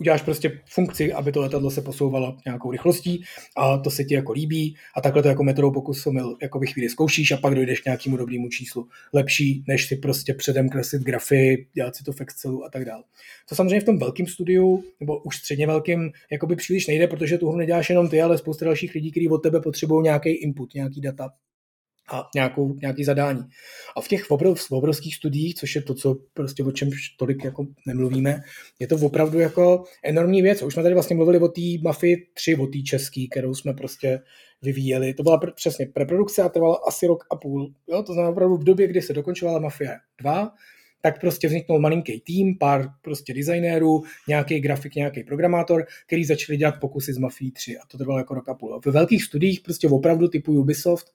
uděláš prostě funkci, aby to letadlo se posouvalo nějakou rychlostí a to se ti jako líbí a takhle to jako metodou pokusu mil jako chvíli zkoušíš a pak dojdeš k nějakému dobrému číslu. Lepší, než si prostě předem kreslit grafy, dělat si to v Excelu a tak dále. To samozřejmě v tom velkém studiu, nebo už středně velkým, by příliš nejde, protože tu hru neděláš jenom ty, ale spousta dalších lidí, kteří od tebe potřebují nějaký input, nějaký data a nějakou, nějaký zadání. A v těch obrov, v obrovských studiích, což je to, co prostě o čem tolik jako nemluvíme, je to opravdu jako enormní věc. Už jsme tady vlastně mluvili o té Mafii 3, o té český, kterou jsme prostě vyvíjeli. To byla pr- přesně preprodukce a trvala asi rok a půl. Jo? To znamená opravdu v době, kdy se dokončovala Mafia 2, tak prostě vzniknul malinký tým, pár prostě designérů, nějaký grafik, nějaký programátor, který začali dělat pokusy z Mafii 3 a to trvalo jako rok a půl. Ve velkých studiích prostě opravdu typu Ubisoft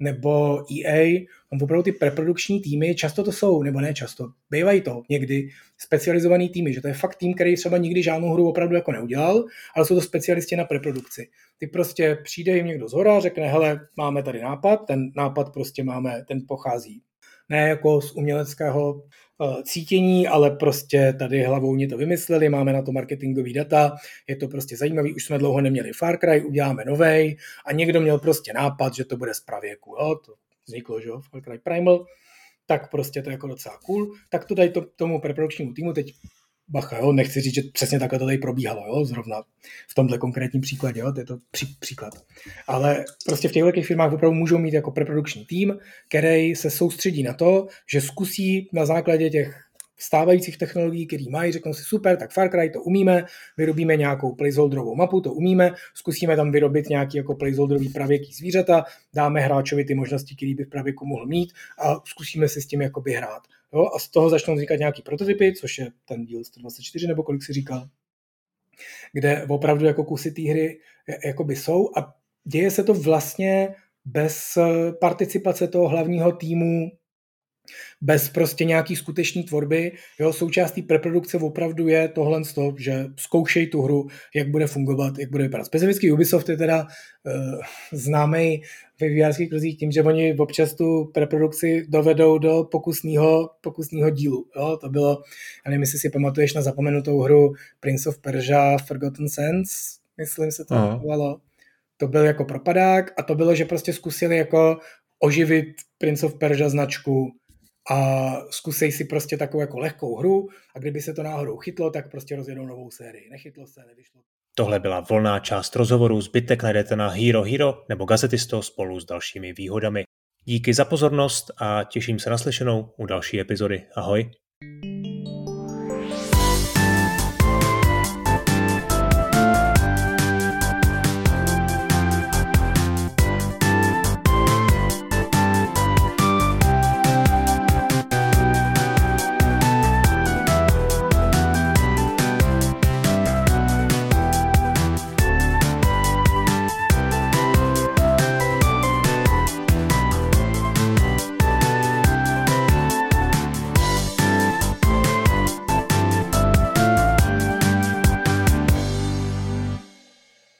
nebo EA, mám opravdu ty preprodukční týmy, často to jsou, nebo ne často, bývají to někdy specializovaný týmy, že to je fakt tým, který třeba nikdy žádnou hru opravdu jako neudělal, ale jsou to specialisti na preprodukci. Ty prostě přijde jim někdo z hora, řekne, hele, máme tady nápad, ten nápad prostě máme, ten pochází ne jako z uměleckého cítění, ale prostě tady hlavou mě to vymysleli, máme na to marketingový data, je to prostě zajímavý, už jsme dlouho neměli Far Cry, uděláme novej a někdo měl prostě nápad, že to bude z pravěku, jo, to vzniklo, že jo, Far Cry Primal, tak prostě to je jako docela cool, tak to dají to, tomu preprodukčnímu týmu, teď bacha, jo, nechci říct, že přesně takhle to tady probíhalo, jo, zrovna v tomhle konkrétním příkladě, jo, to je to pří, příklad. Ale prostě v těch velkých firmách opravdu můžou mít jako preprodukční tým, který se soustředí na to, že zkusí na základě těch stávajících technologií, který mají, řeknou si super, tak Far Cry to umíme, vyrobíme nějakou placeholderovou mapu, to umíme, zkusíme tam vyrobit nějaký jako placeholderový pravěký zvířata, dáme hráčovi ty možnosti, které by v pravěku mohl mít a zkusíme si s tím jakoby hrát. Jo? A z toho začnou vznikat nějaký prototypy, což je ten díl 124, nebo kolik si říkal, kde opravdu jako kusy té hry jakoby jsou a děje se to vlastně bez participace toho hlavního týmu bez prostě nějaký skutečné tvorby. Jo, součástí preprodukce opravdu je tohle z toho, že zkoušej tu hru, jak bude fungovat, jak bude vypadat. Specificky Ubisoft je teda uh, známý ve vývojářských kruzích tím, že oni občas tu preprodukci dovedou do pokusného pokusného dílu. Jo, to bylo, já nevím, jestli si pamatuješ na zapomenutou hru Prince of Persia Forgotten Sands, myslím se to jmenovalo. To byl jako propadák a to bylo, že prostě zkusili jako oživit Prince of Persia značku a zkusej si prostě takovou jako lehkou hru a kdyby se to náhodou chytlo, tak prostě rozjedou novou sérii. Nechytlo se, nevyšlo. Tohle byla volná část rozhovoru, zbytek najdete na Hero Hero nebo Gazetisto spolu s dalšími výhodami. Díky za pozornost a těším se na slyšenou u další epizody. Ahoj.